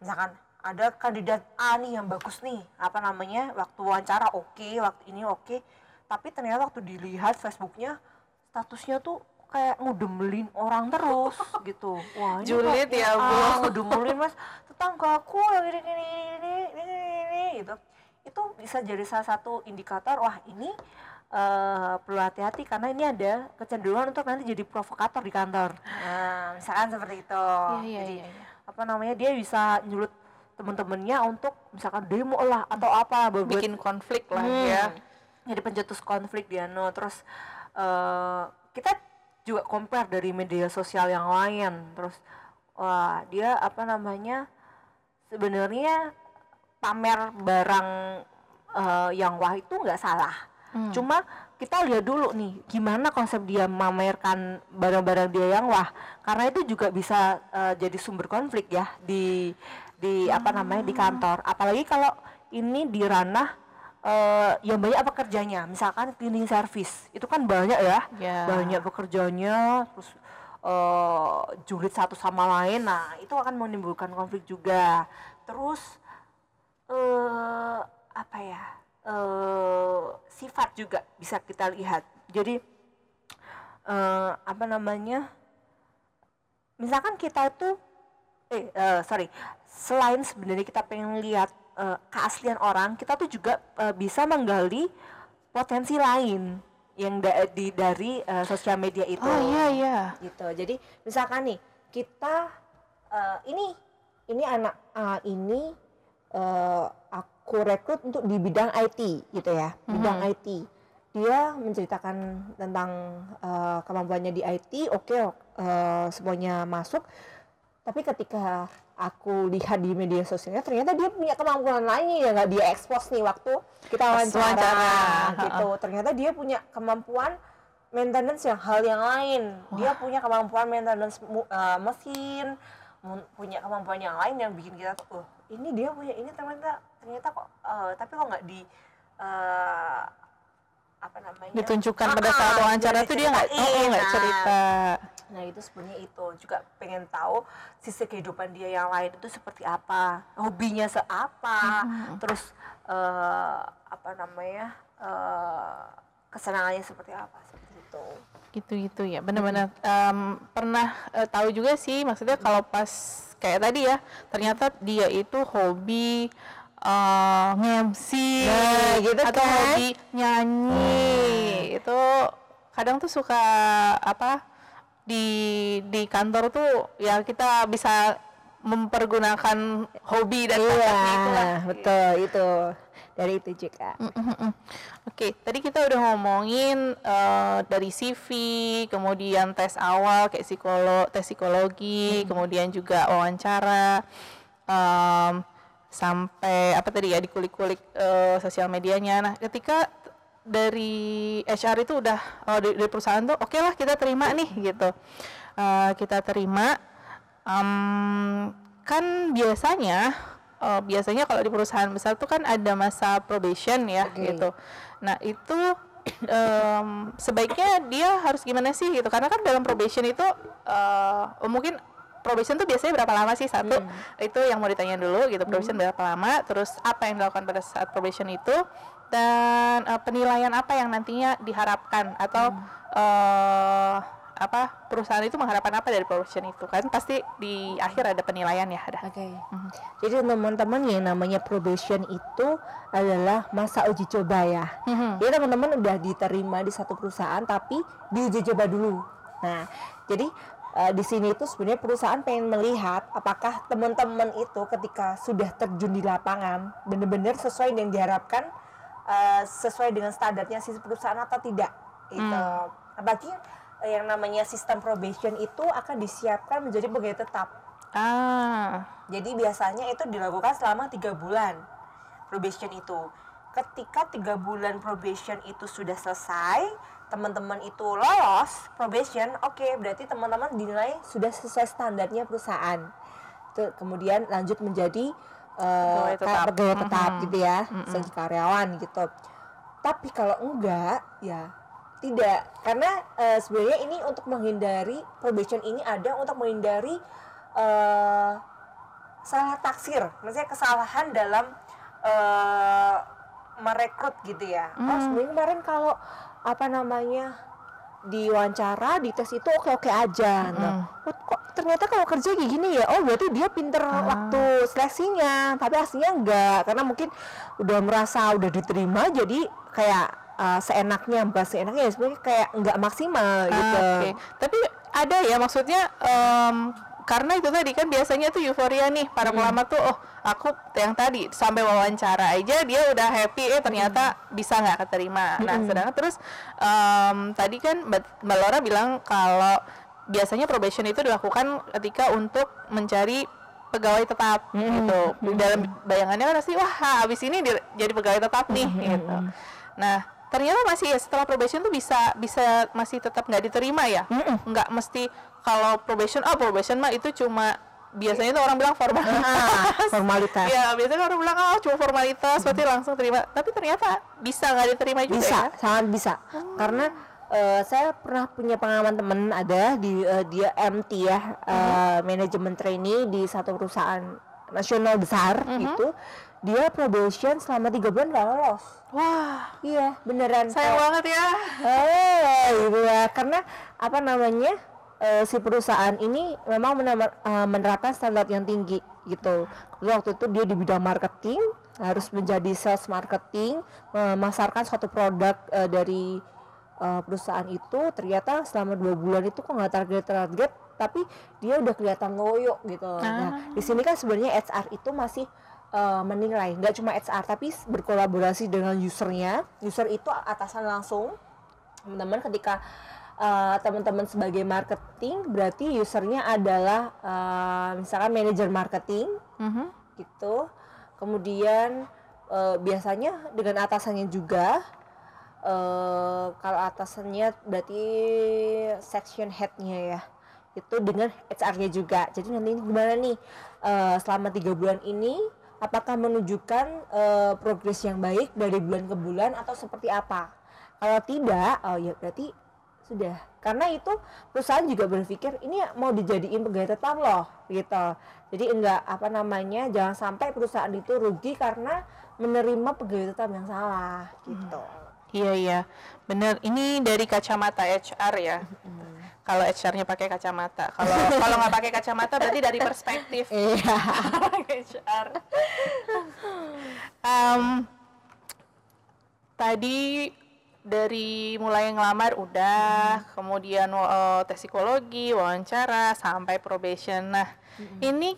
Misalkan ada kandidat A nih yang bagus nih apa namanya waktu wawancara oke waktu ini oke tapi ternyata waktu dilihat Facebooknya statusnya tuh kayak ngudemelin orang terus gitu. Wah ini Julid ya, Bu. ah, ngudemelin mas. Tetanggaku yang ini ini ini ini ini, gitu. Itu bisa jadi salah satu indikator wah ini eh, perlu hati-hati karena ini ada kecenderungan untuk nanti jadi provokator di kantor. Nah misalkan seperti itu. Iya, iya, Jadi, iya, iya. apa namanya dia bisa nyulut temen-temennya untuk misalkan demo lah atau apa buat- bikin konflik lah Hmm. ya. Jadi pencetus konflik dia no. Terus eh, kita juga compare dari media sosial yang lain. Terus wah dia apa namanya sebenarnya pamer barang eh, yang wah itu nggak salah. Hmm. cuma kita lihat dulu nih gimana konsep dia memamerkan barang-barang dia yang wah. Karena itu juga bisa eh, jadi sumber konflik ya di di apa namanya di kantor. Apalagi kalau ini di ranah eh, yang banyak pekerjanya misalkan cleaning service itu kan banyak ya. Ya. banyak pekerjanya terus eh, julid satu sama lain. Nah itu akan menimbulkan konflik juga. Terus eh apa ya eh sifat juga bisa kita lihat. Jadi eh apa namanya misalkan kita tuh eh eh, sorry selain sebenarnya kita pengen lihat eh, keaslian orang kita tuh juga eh, bisa menggali potensi lain yang da- di dari eh, sosial media itu. Oh iya iya. Gitu. Jadi misalkan nih kita eh, ini ini anak A ini eh, aku rekrut untuk di bidang IT gitu ya bidang IT dia menceritakan tentang eh, kemampuannya di IT oke eh, semuanya masuk tapi ketika aku lihat di media sosialnya ternyata dia punya kemampuan lainnya yang nggak dia expose nih waktu kita wawancara, wawancara. gitu. Ternyata dia punya kemampuan maintenance yang hal yang lain. Dia punya kemampuan maintenance eh, mesin punya kemampuan yang lain yang bikin kita tuh oh ini dia punya ini ternyata ternyata kok eh, tapi kok nggak di eh, apa namanya? Ditunjukkan Ah, pada ah, saat wawancara nggak tuh dia nggak oh, oh, nggak Nah, cerita Nah itu sebenarnya itu. Juga pengen tahu sisi kehidupan dia yang lain itu seperti apa, hobinya seapa, terus eh, apa namanya eh, kesenangannya seperti apa seperti itu. gitu-gitu ya. Benar-benar em, pernah eh, tahu juga sih maksudnya kalau pas kayak tadi ya ternyata dia itu hobi eh nge-MC Nah, gitu atau kan? hobi nyanyi. Itu kadang tuh suka apa di di kantor tuh ya kita bisa mempergunakan hobi dan. Iya, betul itu dari itu juga. Mm-mm. Oke, tadi kita udah ngomongin eh, dari CV, kemudian tes awal kayak psikolog, tes psikologi, kemudian juga wawancara, em, sampai apa tadi ya dikulik-kulik eh, sosial medianya. Nah, ketika dari HR itu udah oh, dari, dari perusahaan tuh oke lah kita terima nih gitu, Eh, kita terima. Em, kan biasanya eh, biasanya kalau di perusahaan besar tuh kan ada masa probation ya Oke. gitu. Nah itu em, sebaiknya dia harus gimana sih gitu? Karena kan dalam probation itu eh, oh, mungkin probation tuh biasanya berapa lama sih satu itu yang mau ditanya dulu gitu probation berapa lama terus apa yang dilakukan pada saat probation itu dan eh, penilaian apa yang nantinya diharapkan atau eh, apa perusahaan itu mengharapkan apa dari probation itu kan pasti di akhir ada penilaian ya ada Oke. Jadi teman-teman yang namanya probation itu adalah masa uji coba ya. Mhm. Jadi teman-teman udah diterima di satu perusahaan tapi diuji coba dulu. Nah, jadi eh, di sini itu sebenarnya perusahaan pengen melihat apakah teman-teman itu ketika sudah terjun di lapangan benar-benar sesuai dengan diharapkan eh, sesuai dengan standarnya si perusahaan atau tidak. Itu. Apalagi eh, yang namanya sistem probation itu akan disiapkan menjadi pegawai tetap. Ah. Jadi biasanya itu dilakukan selama tiga bulan probation itu. Ketika tiga bulan probation itu sudah selesai, teman-teman itu lolos probation, oke berarti teman-teman dinilai sudah sesuai standarnya perusahaan. Itu kemudian lanjut menjadi eh, Pegawai tetap. kayak pegawai tetap gitu ya, Mhm. sebagai karyawan gitu. Tapi kalau enggak, ya tidak karena eh, sebenarnya ini untuk menghindari probation ini ada untuk menghindari eh, salah taksir, maksudnya kesalahan dalam eh, merekrut gitu ya. Oh Hmm. sebenarnya kemarin kalau apa namanya diwawancara di tes itu oke oke aja. Nah, oh, kok ternyata kalau kerja kayak gini ya? Oh berarti dia pinter waktu seleksinya, tapi aslinya enggak karena mungkin udah merasa udah diterima jadi kayak uh, seenaknya bukan seenaknya ya sebenarnya kayak enggak maksimal gitu. Ah, Oke, tapi ada ya maksudnya em, karena itu tadi kan biasanya tuh euforia nih para pelamar tuh oh aku yang tadi sampai wawancara aja dia udah happy eh ternyata bisa nggak keterima. Nah sedangkan terus em, tadi kan Mbak Mbak Laura bilang kalau biasanya probation itu dilakukan ketika untuk mencari pegawai tetap gitu. Dalam bayangannya kan pasti wah habis ini jadi pegawai tetap nih gitu. Nah, ternyata masih ya setelah probation tuh bisa bisa masih tetap nggak diterima ya? Nggak mesti kalau probation, oh probation mah itu cuma biasanya tuh orang bilang formal. Ah, formalitas. ya biasanya orang bilang oh cuma formalitas, berarti langsung terima. Tapi ternyata bisa nggak diterima juga bisa ya? sangat bisa karena eh, saya pernah punya pengalaman temen ada di eh, dia MT ya eh, manajemen trainee di satu perusahaan nasional besar gitu. Dia probation selama tiga bulan gak lolos. Wah, iya beneran. Sayang banget ya. eh gitu ya. Karena apa namanya eh, si perusahaan ini memang menamer- eh, menerapkan standar yang tinggi gitu. Waktu itu dia di bidang marketing harus menjadi sales marketing memasarkan suatu produk eh, dari eh, perusahaan itu ternyata selama dua bulan itu kok nggak target target tapi dia udah kelihatan loyo gitu. Nah di sini kan sebenarnya HR itu masih eh, menilai. Nggak cuma HR tapi berkolaborasi dengan usernya. User itu atasan langsung. Teman-teman ketika uh, teman-teman sebagai marketing berarti usernya adalah uh, misalkan manajer marketing Mhm. gitu. Kemudian uh, biasanya dengan atasannya juga uh, kalau atasannya berarti section headnya ya. Itu dengan HR-nya juga. Jadi nanti gimana nih? Uh, selama tiga bulan ini apakah menunjukkan uh, progres yang baik dari bulan ke bulan atau seperti apa? Kalau tidak oh ya berarti sudah. Karena itu perusahaan juga berpikir ini mau dijadiin pegawai tetap loh gitu. Jadi enggak apa namanya jangan sampai perusahaan itu rugi karena menerima pegawai tetap yang salah gitu Iya iya, bener. Ini dari kacamata HR ya. Kalau HR-nya pakai kacamata, kalau kalau nggak pakai kacamata berarti dari perspektif iya HR. Em, tadi dari mulai ngelamar udah, kemudian eh, tes psikologi, wawancara, sampai probation. Nah, ini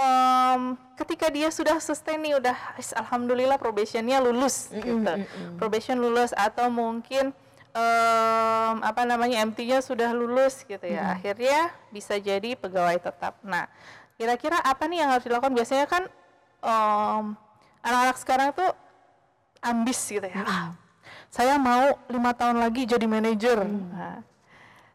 em, ketika dia sudah sustain nih, udah "Is, alhamdulillah probationnya lulus gitu. Probation lulus atau mungkin em, apa namanya MT-nya sudah lulus gitu ya. Akhirnya bisa jadi pegawai tetap. Nah, kira-kira apa nih yang harus dilakukan? Biasanya kan em, anak-anak sekarang tuh ambis gitu ya. Ah, saya mau lima tahun lagi jadi manajer. Nah,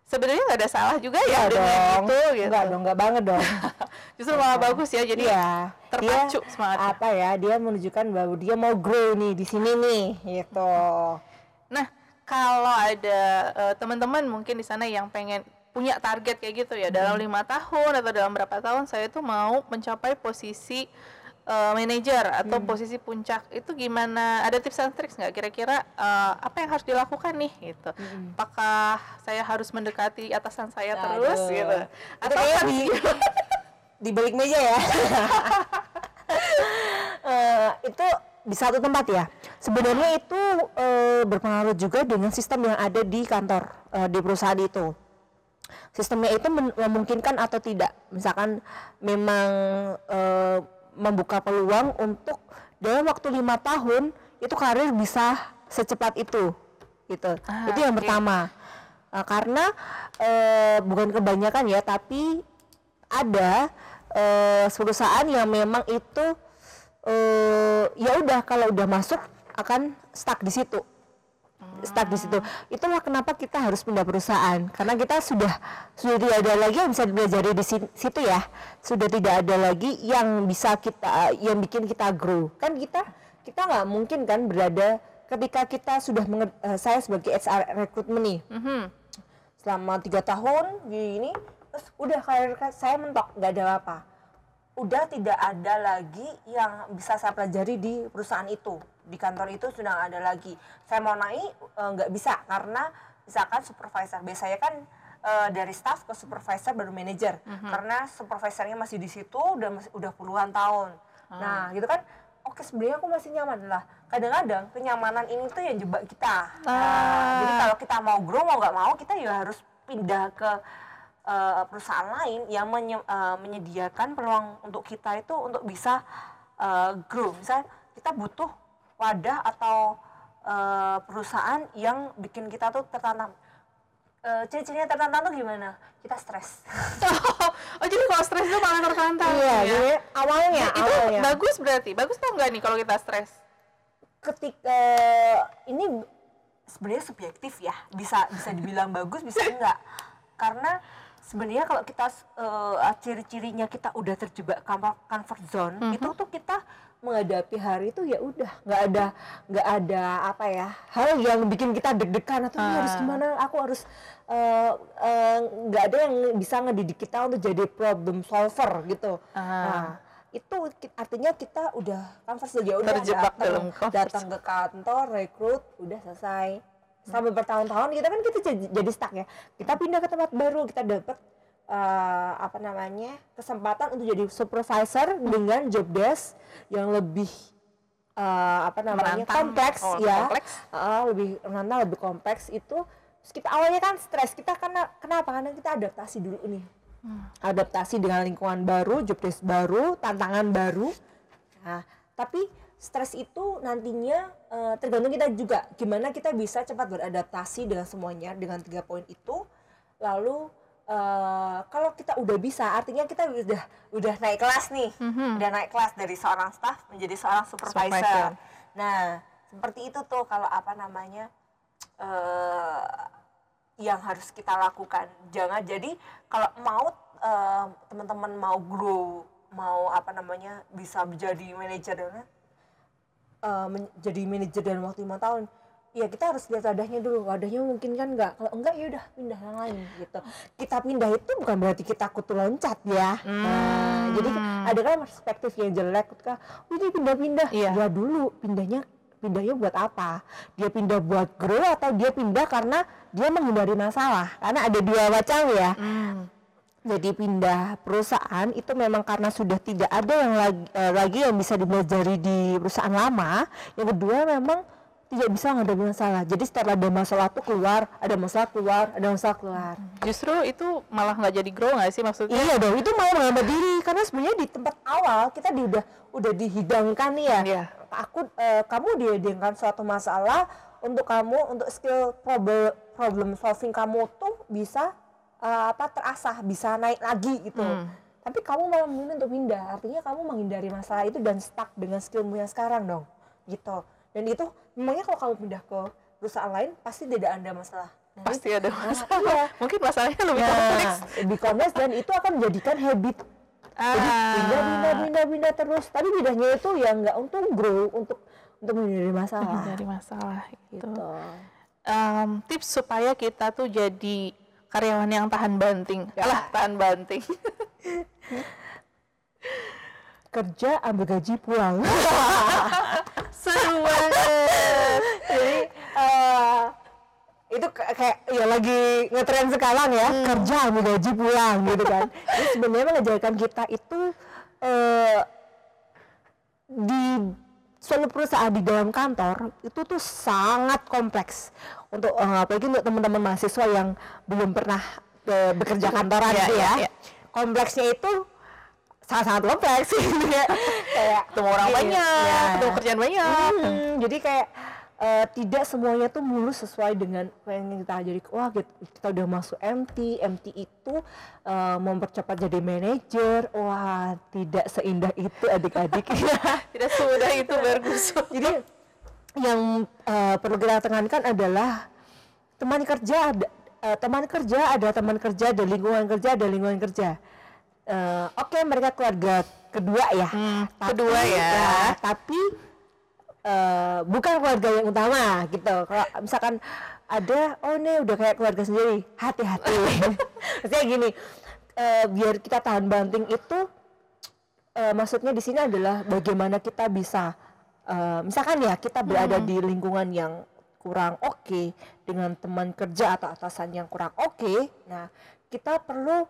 sebenarnya nggak ada salah juga ya Enggak dengan dong itu gitu. enggak dong enggak banget dong Justru malah bagus ya. Jadi Iya, terpacu dia semangatnya. apa ya dia menunjukkan bahwa dia mau grow nih di sini nih gitu Nah, kalau ada eh, teman-teman mungkin di sana yang pengen punya target kayak gitu ya dalam lima tahun atau dalam berapa tahun saya tuh mau mencapai posisi eh, manajer atau posisi puncak itu gimana? Ada tips and tricks nggak kira-kira eh, apa yang harus dilakukan nih gitu? Apakah saya harus mendekati atasan saya terus Aduh. gitu? Itu Atau di, di balik meja ya Eh, itu di satu tempat ya sebenarnya itu eh, berpengaruh juga dengan sistem yang ada di kantor eh, di perusahaan itu sistemnya itu memungkinkan atau tidak misalkan memang eh, membuka peluang untuk dalam waktu lima tahun itu karir bisa secepat itu gitu. Ah, itu yang oke. pertama. Eh, karena eh, bukan kebanyakan ya tapi ada eh, perusahaan yang memang itu eh, ya udah kalau udah masuk akan stuck di situ stuck di situ. Itulah kenapa kita harus pindah perusahaan karena kita sudah sudah tidak ada lagi yang bisa dipelajari di si- situ ya. Sudah tidak ada lagi yang bisa kita yang bikin kita grow. Kan kita kita nggak mungkin kan berada ketika kita sudah menge- eh, saya sebagai HR recruitment nih Mhm. selama tiga tahun gini terus udah karir saya mentok nggak ada apa udah tidak ada lagi yang bisa saya pelajari di perusahaan itu. Di kantor itu sudah nggak ada lagi. Saya mau naik eh, nggak bisa karena misalkan supervisor. Biasanya kan eh, dari staff ke supervisor baru manager. Karena supervisornya masih di situ udah masih udah puluhan tahun. Nah gitu kan oke sebenarnya aku masih nyaman lah. Kadang-kadang kenyamanan ini tuh yang jebak kita. Nah, jadi kalau kita mau grow mau nggak mau kita ya harus pindah ke eh, perusahaan lain yang menye- eh, menyediakan peluang untuk kita itu untuk bisa eh, grow. Misal kita butuh wadah atau eh, perusahaan yang bikin kita tuh tertantang. Eh, ciri-cirinya tertantang tuh gimana? Kita stres. oh jadi kalau stres itu malah tertantang ya? jadi awalnya, itu bagus berarti bagus tau nggak nih kalau kita stres ketika ini sebenarnya subjektif ya bisa bisa dibilang bagus bisa enggak karena sebenarnya kalau kita eh, ciri-cirinya kita udah terjebak comfort, zone itu tuh kita menghadapi hari itu ya udah nggak ada nggak ada apa ya hal yang bikin kita deg-degan atau "Ini harus gimana aku harus eh, eh, nggak ada yang bisa ngedidik kita untuk jadi problem solver gitu. Ah. nah itu artinya kita udah comfort zone ya udah Terjebak datang- dalam datang ke kantor rekrut udah selesai sampai bertahun-tahun kita kan kita jadi, stuck ya. Kita pindah ke tempat baru kita dapat eh, apa namanya kesempatan untuk jadi supervisor dengan job desk yang lebih eh, apa namanya Menantang. kompleks Oh, ya. kompleks. Eh, lebih menantang lebih kompleks. Itu terus kita awalnya kan stres. Kita karena kenapa? Karena kita adaptasi dulu nih. Adaptasi dengan lingkungan baru job desk baru tantangan baru. Nah tapi stres itu nantinya eh, tergantung kita juga. Gimana kita bisa cepat beradaptasi dengan semuanya dengan tiga poin itu. Lalu eh, kalau kita udah bisa artinya kita udah udah naik kelas nih. Udah naik kelas dari seorang staff menjadi seorang supervisor, Supervisor. nah seperti itu tuh kalau apa namanya eh yang harus kita lakukan. Jangan jadi kalau mau eh, teman-teman mau grow, mau apa namanya bisa menjadi manajer dan eh, men- jadi manajer dalam waktu lima tahun. Ya kita harus lihat wadahnya dulu. Wadahnya mungkin kan enggak. Kalau enggak ya udah pindah yang lain gitu. Kita pindah itu bukan berarti kita kutu loncat ya. Nah, jadi ada kan perspektif yang jelek ketika udah pindah-pindah. Iya. Ya dulu pindahnya pindahnya buat apa? Dia pindah buat grow atau dia pindah karena dia menghindari masalah? Karena ada dua macam ya. Jadi pindah perusahaan itu memang karena sudah tidak ada yang lagi, eh, lagi yang bisa dipelajari di perusahaan lama. Yang kedua memang tidak bisa menghadapi masalah. Jadi setelah ada masalah tuh keluar, ada masalah keluar, ada masalah keluar. justru itu malah nggak jadi grow nggak sih maksudnya Iya dong, itu mau menghambat diri karena sebenarnya di tempat awal kita di, udah udah dihidangkan nih ya. Iya. Aku eh, kamu dihidangkan suatu masalah untuk kamu untuk skill problem problem solving kamu tuh bisa eh, apa terasah, bisa naik lagi gitu. Tapi kamu malah memilih untuk pindah, artinya kamu menghindari masalah itu dan stuck dengan skillmu yang sekarang dong, gitu. Dan itu memangnya kalau kamu pindah ke perusahaan lain pasti tidak ada masalah. Nah, pasti ada masalah iya. mungkin masalahnya lebih kompleks Nah, lebih kompleks dan itu akan menjadikan habit. Jadi Ah. pindah, pindah, pindah, pindah terus. Tapi pindahnya itu ya nggak untuk grow, untuk untuk menghindari masalah. dari masalah gitu. Gitu. Em, tips supaya kita tuh jadi karyawan yang tahan banting. Alah, tahan banting. Kerja ambil gaji pulang. seru banget. Jadi eh, itu kayak ya lagi ngetren sekarang ya. Kerja ambil gaji pulang gitu kan. Jadi sebenarnya mengajarkan kita itu eh, di suatu perusahaan di dalam kantor itu tuh sangat kompleks untuk eh, apalagi untuk teman-teman mahasiswa yang belum pernah eh, bekerja kantoran Iya, gitu ya. iya. Kompleksnya itu sangat-sangat kompleks gitu ya. kayak ketemu orang Iya, banyak iya. ketemu kerjaan banyak Hmm, jadi kayak eh, tidak semuanya tuh mulus sesuai dengan apa yang kita jadi wah kita, kita udah masuk MT MT itu eh, mempercepat jadi manajer. Wah tidak seindah itu adik-adik. Tidak semudah itu bergusur. jadi yang eh, perlu kita tekankan adalah teman kerja ada eh, teman kerja ada teman kerja ada lingkungan kerja ada lingkungan kerja. Eh, oke mereka keluarga kedua ya. Hmm, kedua ya. tapi eh, bukan keluarga yang utama gitu. Kalau misalkan ada oh ini udah kayak keluarga sendiri hati-hati. Maksudnya gini eh, biar kita tahan banting itu eh, maksudnya di sini adalah bagaimana kita bisa eh, misalkan ya kita berada di lingkungan yang kurang oke dengan teman kerja atau atasan yang kurang oke nah kita perlu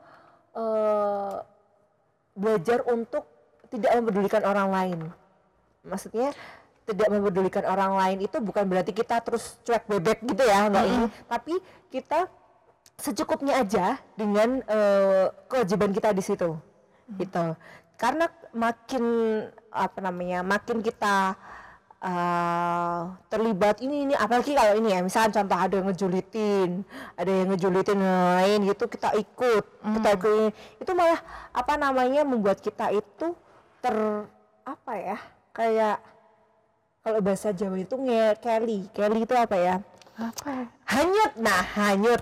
eh, belajar untuk tidak mempedulikan orang lain. Maksudnya tidak mempedulikan orang lain itu bukan berarti kita terus cuek bebek gitu ya nggak ini tapi kita secukupnya aja dengan eh, kewajiban kita di situ. Gitu. Karena makin apa namanya makin kita eh, terlibat ini ini apalagi kalau ini ya misalnya contoh ada yang ngejulitin ada yang ngejulitin lain gitu kita ikut kita ikut itu malah apa namanya membuat kita itu ter apa ya kayak kalau bahasa Jawa itu nge Kelly. Kelly itu apa ya? Apa? Hanyut. Nah hanyut.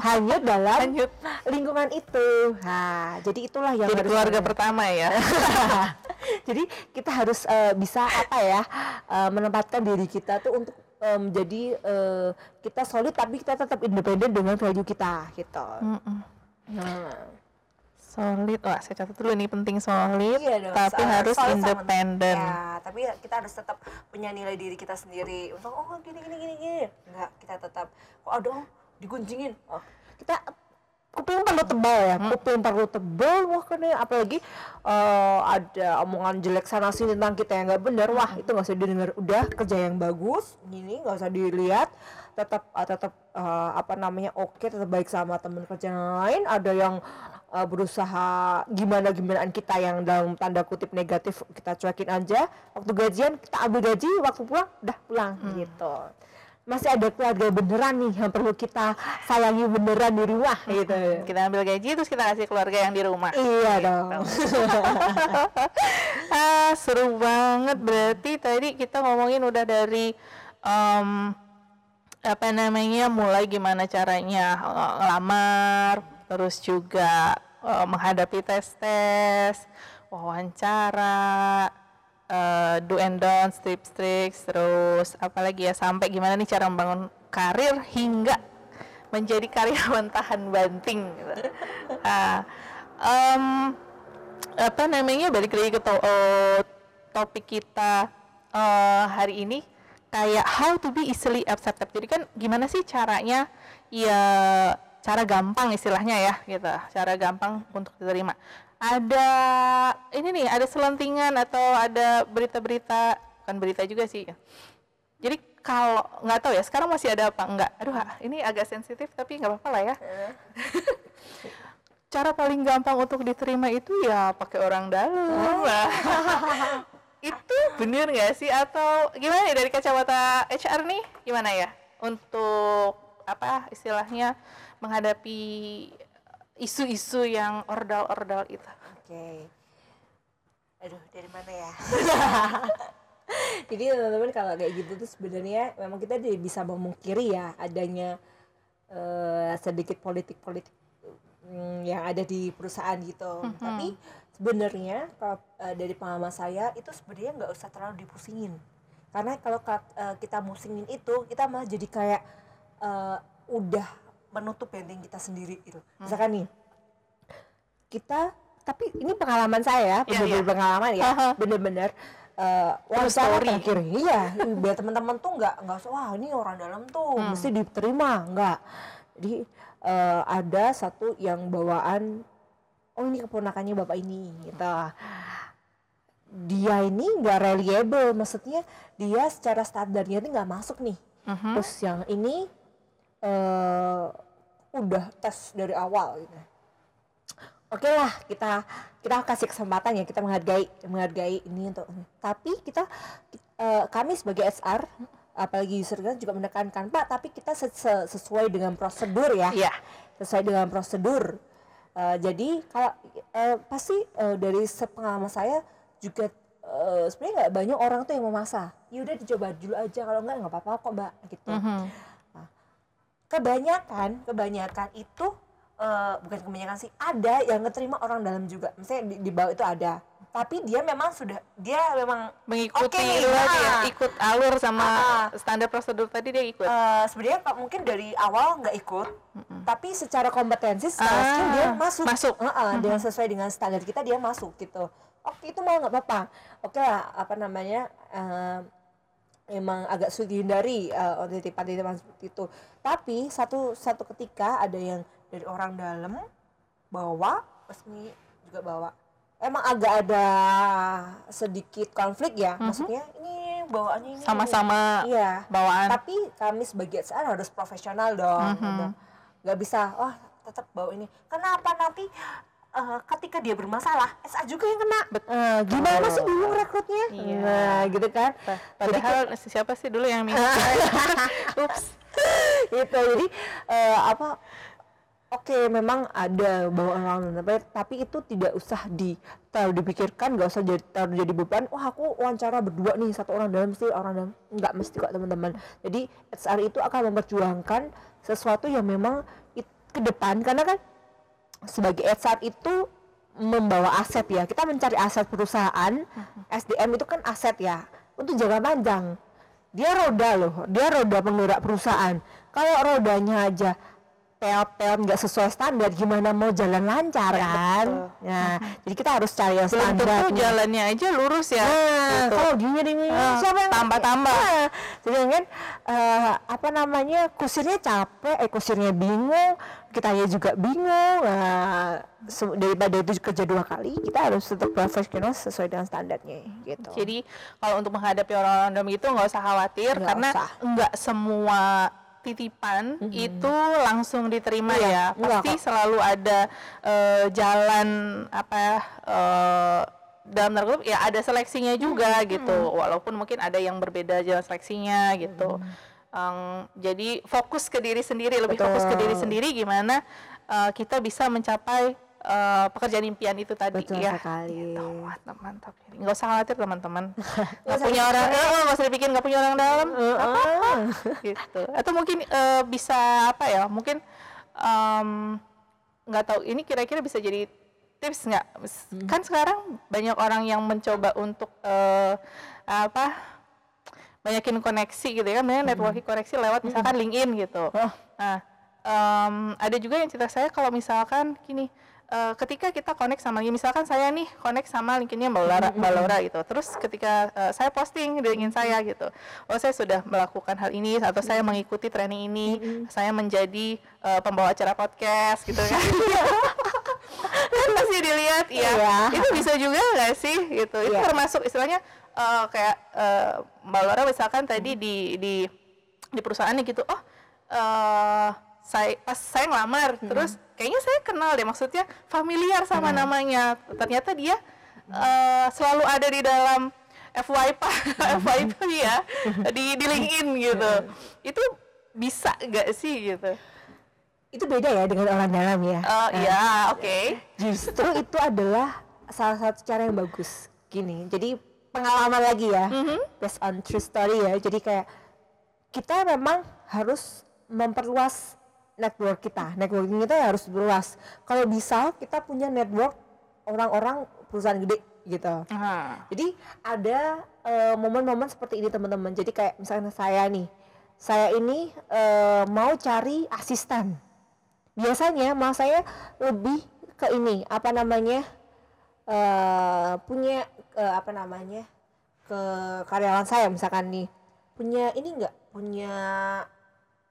Hanyut dalam Lanjut. lingkungan itu. Nah jadi itulah yang Jadi harus keluarga kita- pertama ya. jadi kita harus eh, bisa apa ya eh, menempatkan diri kita tuh untuk eh, menjadi eh, kita solid tapi kita tetap independen dengan value kita gitu. Mm-mm. nah Solid, wah saya catat dulu nih penting solid, Iya dong, tapi so- harus solid sama- independen. Ya, tapi kita harus tetap punya nilai diri kita sendiri. Untuk oh gini gini gini gini. Enggak, kita tetap oh, digunjingin. Oh, kita kuping perlu tebal ya kuping perlu tebal wah kan ya, apalagi eh, ada omongan jelek sana sini tentang kita yang nggak benar wah itu nggak usah didengar udah kerja yang bagus gini nggak usah dilihat tetap eh, tetap eh, apa namanya oke tetap baik sama teman kerja yang lain ada yang eh, berusaha gimana gimanaan kita yang dalam tanda kutip negatif kita cuekin aja. Waktu gajian kita ambil gaji waktu pulang udah pulang gitu. Masih ada keluarga beneran nih yang perlu kita sayangi beneran di rumah gitu. Kita ambil gaji terus kita kasih keluarga yang di rumah. iya dong. Ah, seru banget. Berarti tadi kita ngomongin udah dari em, apa namanya mulai gimana caranya eh, ngelamar terus juga eh, menghadapi tes-tes wawancara eh, do and don'ts tips tricks terus apalagi ya sampai gimana nih cara membangun karir hingga menjadi karyawan tahan banting gitu. Ah, em, apa namanya balik lagi ke to- eh, topik kita eh, hari ini kayak how to be easily accepted jadi kan gimana sih caranya ya cara gampang istilahnya ya gitu. Cara gampang untuk diterima. Ada ini nih ada selentingan atau ada berita-berita kan berita juga sih. Jadi kalau nggak tahu ya sekarang masih ada apa? Enggak aduh ini agak sensitif tapi nggak apa-apa lah ya. Cara paling gampang untuk diterima itu ya pakai orang dalam. Lah. itu bener nggak sih? Atau gimana ya dari kacamata HR nih? Gimana ya? Untuk apa istilahnya menghadapi isu-isu yang ordal-ordal itu Oke. Aduh, dari mana ya? jadi teman-teman kalau kayak gitu tuh sebenarnya memang kita bisa memungkiri ya adanya eh, sedikit politik-politik mm, yang ada di perusahaan gitu tapi sebenarnya kalau eh, dari pengalaman saya itu sebenarnya nggak usah terlalu dipusingin karena kalau ka- eh, kita musingin itu kita malah jadi kayak eh, udah menutup benteng kita sendiri gitu misalkan nih kita tapi ini pengalaman saya Iya, bener-bener iya. pengalaman ya bener-bener True wawancara story. terakhir iya biar teman-teman tuh nggak nggak wah ini orang dalam tuh Hmm. mesti diterima nggak jadi eh, ada satu yang bawaan oh ini keponakannya bapak ini gitu dia ini nggak reliable maksudnya dia secara standarnya ini nggak masuk nih Mhm. terus yang ini eh udah tes dari awal gitu. Oke lah kita kita kasih kesempatan ya kita menghargai menghargai ini untuk tapi kita eh, kami sebagai SR apalagi user kan juga menekankan Pak tapi kita se- se- sesuai dengan prosedur ya. Iya. sesuai dengan prosedur. Eh, jadi kalau eh, pasti eh, dari sepengalaman saya juga eh, sebenarnya nggak banyak orang tuh yang memaksa. Ya udah dicoba dulu aja kalau nggak nggak apa-apa kok mbak gitu. Mhm. Kebanyakan kebanyakan itu eh, bukan kebanyakan sih ada yang ngeterima orang dalam juga. Misalnya di, di bawah itu ada. Tapi dia memang sudah dia memang Mengikuti tadi ya, nah. ikut alur sama Ah. standar prosedur tadi dia ikut. eh, sebenarnya mungkin dari awal nggak ikut. Tapi secara kompetensi secara Ah, skill dia masuk. masuk. Heeh, dengan sesuai dengan standar kita dia masuk gitu. Oke itu mau nggak apa-apa. Oke lah apa namanya eh, emang agak sulit dihindari uh, titipan-titipan seperti itu. Tapi satu satu ketika ada yang dari orang dalam bawa resmi juga bawa. Emang agak ada sedikit konflik ya maksudnya ini bawaannya ini. Sama-sama iya. bawaan. tapi kami sebagai SR harus profesional dong gitu. nggak bisa oh tetap bawa ini. Kenapa nanti eh, ketika dia bermasalah SA juga yang kena. Eh, gimana sih dulu rekrutnya? Iya. nah gitu kan. Padahal siapa sih dulu yang minta? Ups. gitu jadi eh, apa oke memang ada bawaan orang dalam, tapi, tapi itu tidak usah di terlalu dipikirkan nggak usah jadi terlalu jadi beban. Wah aku wawancara berdua nih satu orang dalam mesti orang dalam nggak mesti kok teman-teman. Jadi HR itu akan memperjuangkan sesuatu yang memang it- ke depan. Karena kan sebagai HR itu membawa aset ya. Kita mencari aset perusahaan SDM itu kan aset ya untuk jangka panjang. Dia roda loh dia roda penggerak perusahaan. Kalau rodanya aja pel-pel nggak sesuai standar gimana mau jalan lancar kan? nah jadi kita harus cari yang standar tentu jalannya aja lurus ya. Nah, Gitu. kalau gini gini Ah, siapa yang tambah-tambah. Nah, jadi kan eh, apa namanya kusirnya capek, eh kusirnya bingung, kitanya juga bingung. Nah, daripada itu kerja dua kali, kita harus tetap profesional sesuai dengan standarnya gitu. Jadi kalau untuk menghadapi orang-orang dalam itu nggak usah khawatir Nggak karena nggak semua titipan itu langsung diterima Iya, ya. enggak Pasti kok. selalu ada eh, jalan apa ya, eh, dalam tanda kutip ya ada seleksinya juga gitu. Walaupun mungkin ada yang berbeda jalan seleksinya gitu. Em, jadi fokus ke diri sendiri, lebih fokus ke diri Betul. sendiri gimana eh, kita bisa mencapai eh, pekerjaan impian itu tadi Betul ya. sekali. Gitu. Mantap, mantap. Nggak usah khawatir teman-teman. Nggak punya orang, eh, nggak usah dibikin nggak punya orang dalam. gitu. Atau mungkin eh, bisa apa ya? Mungkin nggak tahu. Ini kira-kira bisa jadi tips nggak? Kan sekarang banyak orang yang mencoba untuk eh, apa? Banyakin koneksi gitu ya kan, banyak networking koneksi lewat misalkan LinkedIn gitu. Nah, em, ada juga yang cerita saya kalau misalkan gini, eh, ketika kita connect sama misalkan saya nih connect sama LinkedIn-nya Mbak Laura, Mbak Laura gitu. Terus ketika eh, saya posting di LinkedIn saya gitu, oh saya sudah melakukan hal ini atau saya mengikuti training ini, saya menjadi eh, pembawa acara podcast gitu kan. kan pasti dilihat ya. Iya. Itu bisa juga nggak sih gitu. Itu Iya. termasuk istilahnya eh, kayak eh, Mbak Laura misalkan tadi di di di perusahaannya gitu. Oh, eh saya pas saya ngelamar terus kayaknya saya kenal deh maksudnya familiar sama namanya. Ternyata dia eh, selalu ada di dalam FYP FYP ya di di LinkedIn gitu. Itu bisa nggak sih gitu? Itu beda ya dengan orang dalam ya. Oh iya, oke. Justru itu adalah salah satu cara yang bagus. Gini, jadi pengalaman lagi ya, based on true story ya. Jadi kayak kita memang harus memperluas network kita. Networking kita harus luas. Kalau bisa kita punya network orang-orang perusahaan gede gitu. Jadi ada eh, momen-momen seperti ini teman-teman. Jadi kayak misalnya saya nih, saya ini eh, mau cari asisten. Biasanya mau saya lebih ke ini apa namanya eh punya eh, apa namanya ke karyawan saya misalkan nih punya ini enggak punya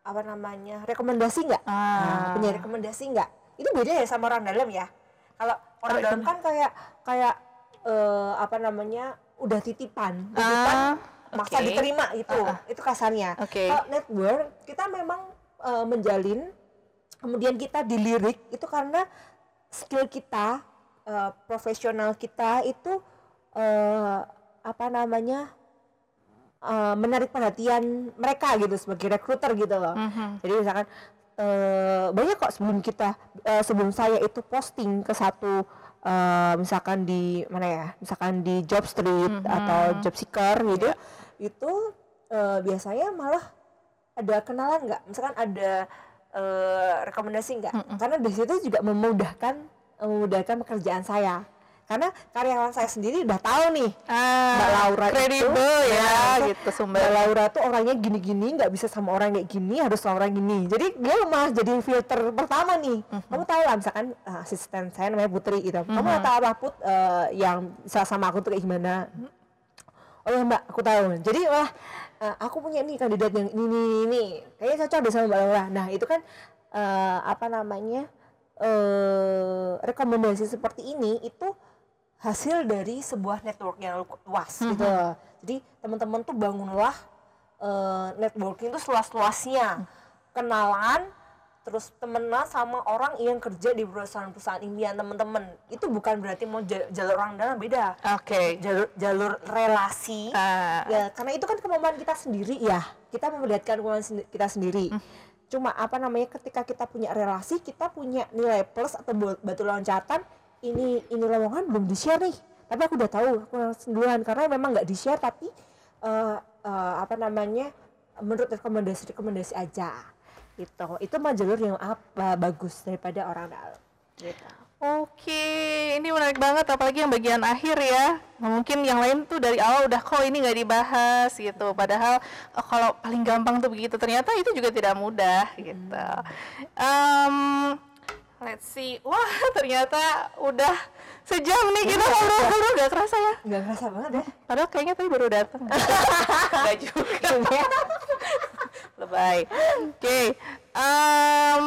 apa namanya rekomendasi enggak Ah. Nah, punya rekomendasi enggak itu beda ya sama orang dalam ya. Kalau orang dalam kan kayak kayak eh, apa namanya udah titipan. Titipan Ah, maksa oke. diterima gitu. Itu kasarnya. Oke. kalau network kita memang eh, menjalin kemudian kita dilirik itu karena skill kita eh, profesional kita itu eh, apa namanya eh, menarik perhatian mereka gitu sebagai rekruter gitu loh. Mhm. Jadi misalkan eh, banyak kok sebelum kita eh, sebelum saya itu posting ke satu eh, misalkan di mana ya, misalkan di job street atau job seeker gitu, itu eh, biasanya malah ada kenalan nggak? Misalkan ada eh, rekomendasi nggak? Karena di situ juga memudahkan memudahkan pekerjaan saya. Karena karyawan saya sendiri udah tahu nih Ah, Mbak Laura itu ya Nah, gitu sumber. Mbak Laura tuh orangnya gini-gini nggak bisa sama orang kayak gini harus sama orang gini. Jadi dia malah jadi filter pertama nih. Mhm. kamu tahu lah misalkan uh, asisten saya namanya Putri gitu. Kamu nggak tahu apa Put uh, yang bisa sama aku tuh kayak gimana? Oh ya mbak aku tahu. Jadi wah uh, aku punya nih kandidat yang ini ini ini. Kayaknya cocok deh sama mbak Laura. Nah itu kan uh, apa namanya eh rekomendasi seperti ini itu hasil dari sebuah network yang lu- luas gitu loh. Jadi teman-teman tuh bangunlah eh, networking itu seluas-luasnya. Kenalan terus temenan sama orang yang kerja di perusahaan-perusahaan impian teman-teman. Itu bukan berarti mau ja- jalur orang dalam beda. Oke. Jalur jalur relasi. Ah, Ya, karena itu kan kemampuan kita sendiri ya. Kita memperlihatkan kemampuan kita sendiri. Cuma apa namanya ketika kita punya relasi, kita punya nilai plus atau batu loncatan. Ini ini lowongan belum di share nih. Tapi aku udah tahu, aku langsung duluan karena memang nggak di share tapi eh, eh, apa namanya menurut rekomendasi rekomendasi aja gitu. Itu mah jalur yang apa bagus daripada orang dalam. Gitu. Oke, ini menarik banget apalagi yang bagian akhir ya. Mungkin yang lain tuh dari awal udah kok ini nggak dibahas gitu. Padahal oh, kalau paling gampang tuh begitu. Ternyata itu juga tidak mudah gitu. Em, let's see. Wah, ternyata udah sejam nih kita ngobrol-ngobrol gak kerasa ya. Nggak kerasa banget ya. Padahal kayaknya tadi baru datang. Gak juga. Lebay. Oke. em,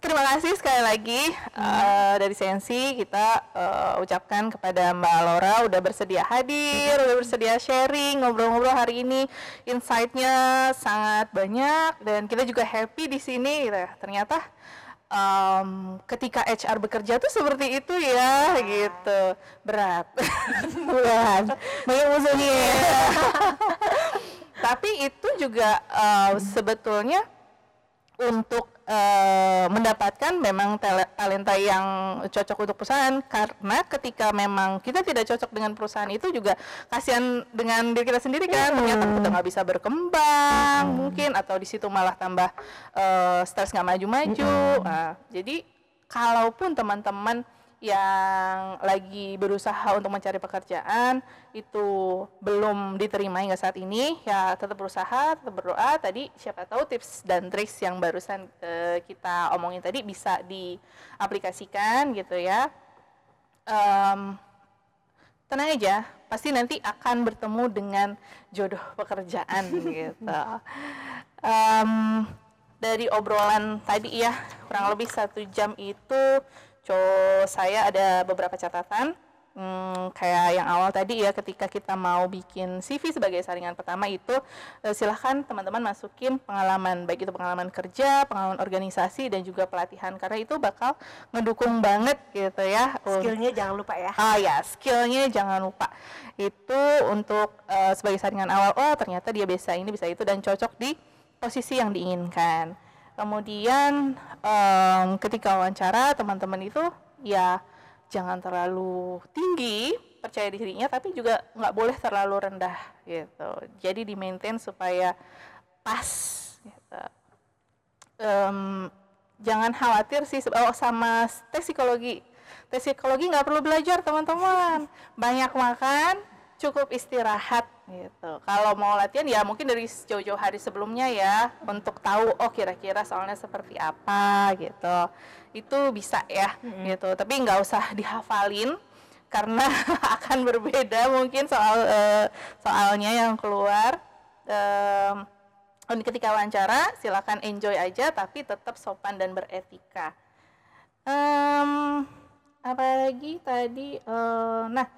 terima kasih sekali lagi eh, dari Sensi kita eh, ucapkan kepada Mbak Laura udah bersedia hadir, udah bersedia sharing, ngobrol-ngobrol hari ini. Insight-nya sangat banyak dan kita juga happy di sini gitu ya. Ternyata em, ketika HR bekerja tuh seperti itu ya gitu. Berat. Berat. Banyak musuhnya. Tapi itu juga eh, sebetulnya untuk eh, mendapatkan memang talenta yang cocok untuk perusahaan. Karena ketika memang kita tidak cocok dengan perusahaan itu juga kasihan dengan diri kita sendiri kan. Ternyata kita nggak bisa berkembang mungkin atau di situ malah tambah eh, stres nggak maju-maju. Nah, jadi kalaupun teman-teman yang lagi berusaha untuk mencari pekerjaan itu belum diterima hingga saat ini. Ya tetap berusaha tetap berdoa. Tadi siapa tahu tips dan triks yang barusan eh, kita omongin tadi bisa diaplikasikan gitu ya. Em, tenang aja pasti nanti akan bertemu dengan jodoh pekerjaan gitu. Em, dari obrolan tadi ya kurang lebih satu jam itu co saya ada beberapa catatan Hmm, kayak yang awal tadi ya ketika kita mau bikin CV sebagai saringan pertama itu eh, silahkan teman-teman masukin pengalaman baik itu pengalaman kerja, pengalaman organisasi dan juga pelatihan karena itu bakal ngedukung banget gitu ya Skillnya jangan lupa ya. Ah ya, skillnya jangan lupa. Itu untuk eh, sebagai saringan awal. Oh ternyata dia bisa ini bisa itu dan cocok di posisi yang diinginkan. Kemudian em, ketika wawancara teman-teman itu ya jangan terlalu tinggi percaya dirinya tapi juga nggak boleh terlalu rendah gitu. Jadi di maintain supaya pas. Gitu. Em, jangan khawatir sih oh, sama tes psikologi tes psikologi nggak perlu belajar teman-teman banyak makan cukup istirahat gitu kalau mau latihan ya mungkin dari jauh-jauh hari sebelumnya ya untuk tahu oh kira-kira soalnya seperti apa gitu itu bisa ya gitu tapi nggak usah dihafalin karena akan berbeda mungkin soal eh, soalnya yang keluar Oh, ketika wawancara silakan enjoy aja tapi tetap sopan dan beretika. Em, apa lagi tadi? Eh, nah,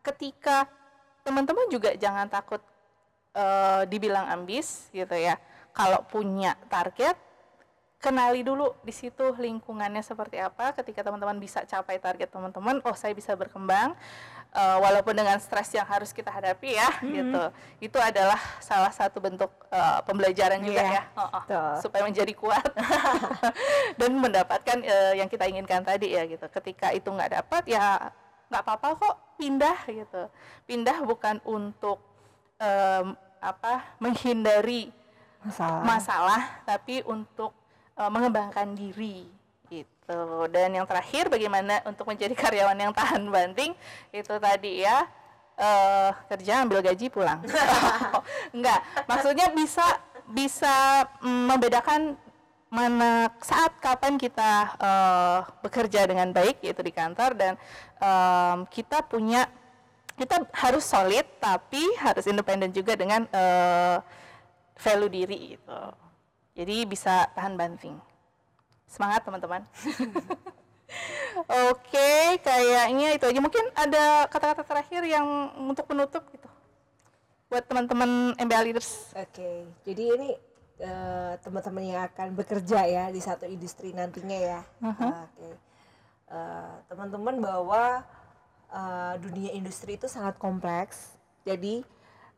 ketika teman-teman juga jangan takut eh, dibilang ambis gitu ya. Kalau punya target, kenali dulu di situ lingkungannya seperti apa. Ketika teman-teman bisa capai target teman-teman oh saya bisa berkembang uh, walaupun dengan stres yang harus kita hadapi ya Hmm. gitu. Itu adalah salah satu bentuk uh, pembelajaran juga Iya, ya. Oh, oh. supaya menjadi kuat. Dan mendapatkan uh, yang kita inginkan tadi ya gitu. Ketika itu nggak dapat ya nggak apa-apa kok pindah gitu. Pindah bukan untuk em, apa menghindari masalah. masalah tapi untuk uh, mengembangkan diri gitu. Dan yang terakhir bagaimana untuk menjadi karyawan yang tahan banting itu tadi ya eh, kerja ambil gaji pulang. Enggak maksudnya bisa bisa mm, membedakan mana saat kapan kita eh, bekerja dengan baik yaitu di kantor dan em, kita punya kita harus solid tapi harus independen juga dengan eh, value diri gitu. Jadi bisa tahan banting. Semangat teman-teman. Oke, kayaknya itu aja. Mungkin ada kata-kata terakhir yang untuk penutup gitu. Buat teman-teman MBA leaders. Oke, jadi ini eh, teman-teman yang akan bekerja ya di satu industri nantinya ya. Oke, Eh, teman-teman bahwa eh, dunia industri itu sangat kompleks. Jadi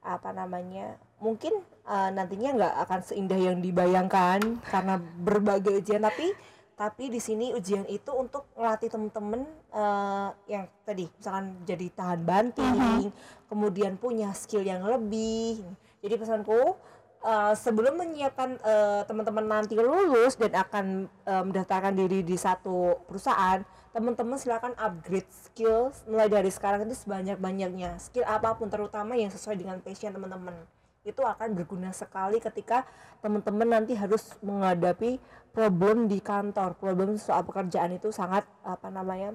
apa namanya? Mungkin eh, nantinya nggak akan seindah yang dibayangkan karena berbagai ujian, tapi tapi di sini ujian itu untuk melatih teman-teman eh, yang tadi misalkan jadi tahan banting, kemudian punya skill yang lebih. Jadi pesanku eh, sebelum menyiapkan eh, teman-teman nanti lulus dan akan eh, mendaftarkan diri di satu perusahaan, teman-teman silakan upgrade skill mulai dari sekarang itu sebanyak-banyaknya. Skill apa pun terutama yang sesuai dengan passion teman-teman. Itu akan berguna sekali ketika teman-teman nanti harus menghadapi problem di kantor. Problem soal pekerjaan itu sangat apa namanya?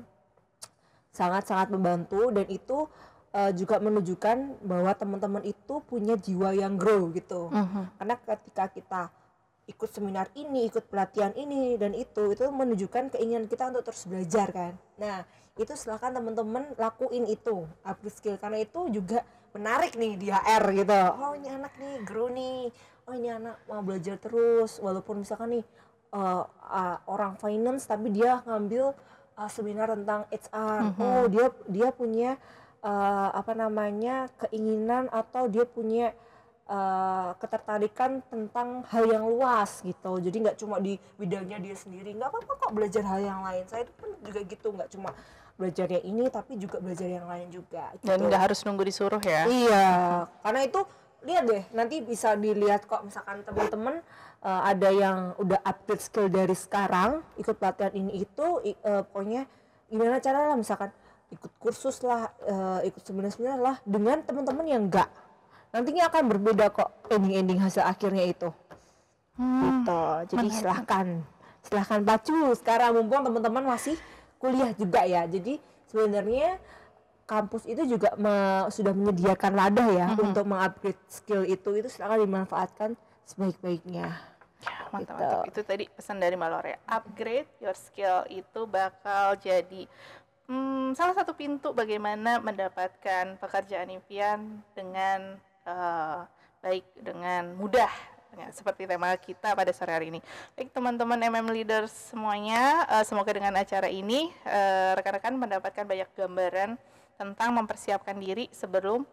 sangat-sangat membantu dan itu eh, juga menunjukkan bahwa teman-teman itu punya jiwa yang grow gitu. Karena ketika kita ikut seminar ini, ikut pelatihan ini dan itu itu menunjukkan keinginan kita untuk terus belajar kan. Nah, itu silahkan teman-teman lakuin itu, upgrade skill karena itu juga menarik nih di HR gitu. Oh, ini anak nih grow nih. Oh, ini anak mau belajar terus walaupun misalkan nih eh, ah, orang finance tapi dia ngambil uh, seminar tentang HR. Oh, dia dia punya uh, apa namanya keinginan atau dia punya uh, ketertarikan tentang hal yang luas gitu. Jadi nggak cuma di bidangnya dia sendiri. Nggak apa-apa kok belajar hal yang lain. Saya itu pun juga gitu, nggak cuma belajar yang ini tapi juga belajar yang lain juga. Dan gitu. nggak harus nunggu disuruh ya. Iya, karena itu lihat deh, nanti bisa dilihat kok misalkan teman-teman eh, ada yang udah update skill dari sekarang, ikut pelatihan ini itu, eh, pokoknya gimana caranya misalkan ikut kursus lah, eh, ikut seminar-seminar lah dengan teman-teman yang enggak. Nantinya akan berbeda kok ending-ending hasil akhirnya itu. gitu. Jadi silahkan, silahkan pacu sekarang mumpung teman-teman masih kuliah juga ya. Jadi sebenarnya kampus itu juga me- sudah menyediakan wadah ya untuk mengupgrade skill itu itu silakan dimanfaatkan sebaik-baiknya. Mantap, Gitu. mantap. Itu tadi pesan dari Mbak Lore. Upgrade your skill itu bakal jadi hmm, salah satu pintu bagaimana mendapatkan pekerjaan impian dengan eh, baik, dengan mudah. Ya, seperti tema kita pada sore hari ini. Baik teman-teman MM Leaders semuanya, eh, semoga dengan acara ini eh, rekan-rekan mendapatkan banyak gambaran tentang mempersiapkan diri sebelum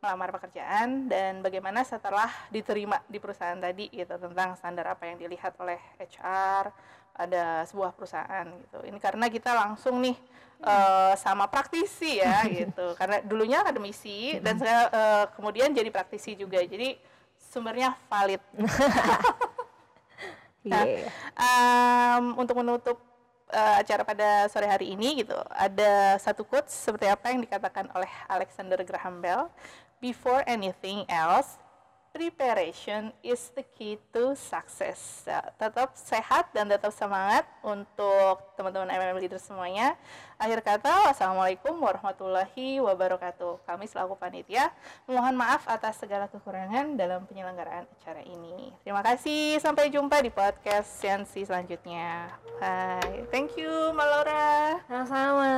melamar pekerjaan dan bagaimana setelah diterima di perusahaan tadi gitu tentang standar apa yang dilihat oleh HR ada sebuah perusahaan gitu. Ini karena kita langsung nih eh, sama praktisi ya gitu. Karena dulunya akademisi dan saya eh, kemudian jadi praktisi juga. Jadi sumbernya valid. Nah, Iya. Em, untuk menutup eh, acara pada sore hari ini gitu, ada satu quotes seperti apa yang dikatakan oleh Alexander Graham Bell, before anything else, preparation is the key to success. Ya, tetap sehat dan tetap semangat untuk teman-teman MM Leader semuanya. Akhir kata, wassalamualaikum warahmatullahi wabarakatuh. Kami selaku panitia mohon maaf atas segala kekurangan dalam penyelenggaraan acara ini. Terima kasih, sampai jumpa di podcast Sensi selanjutnya. Bye. Thank you, Mbak Laura. Sama-sama.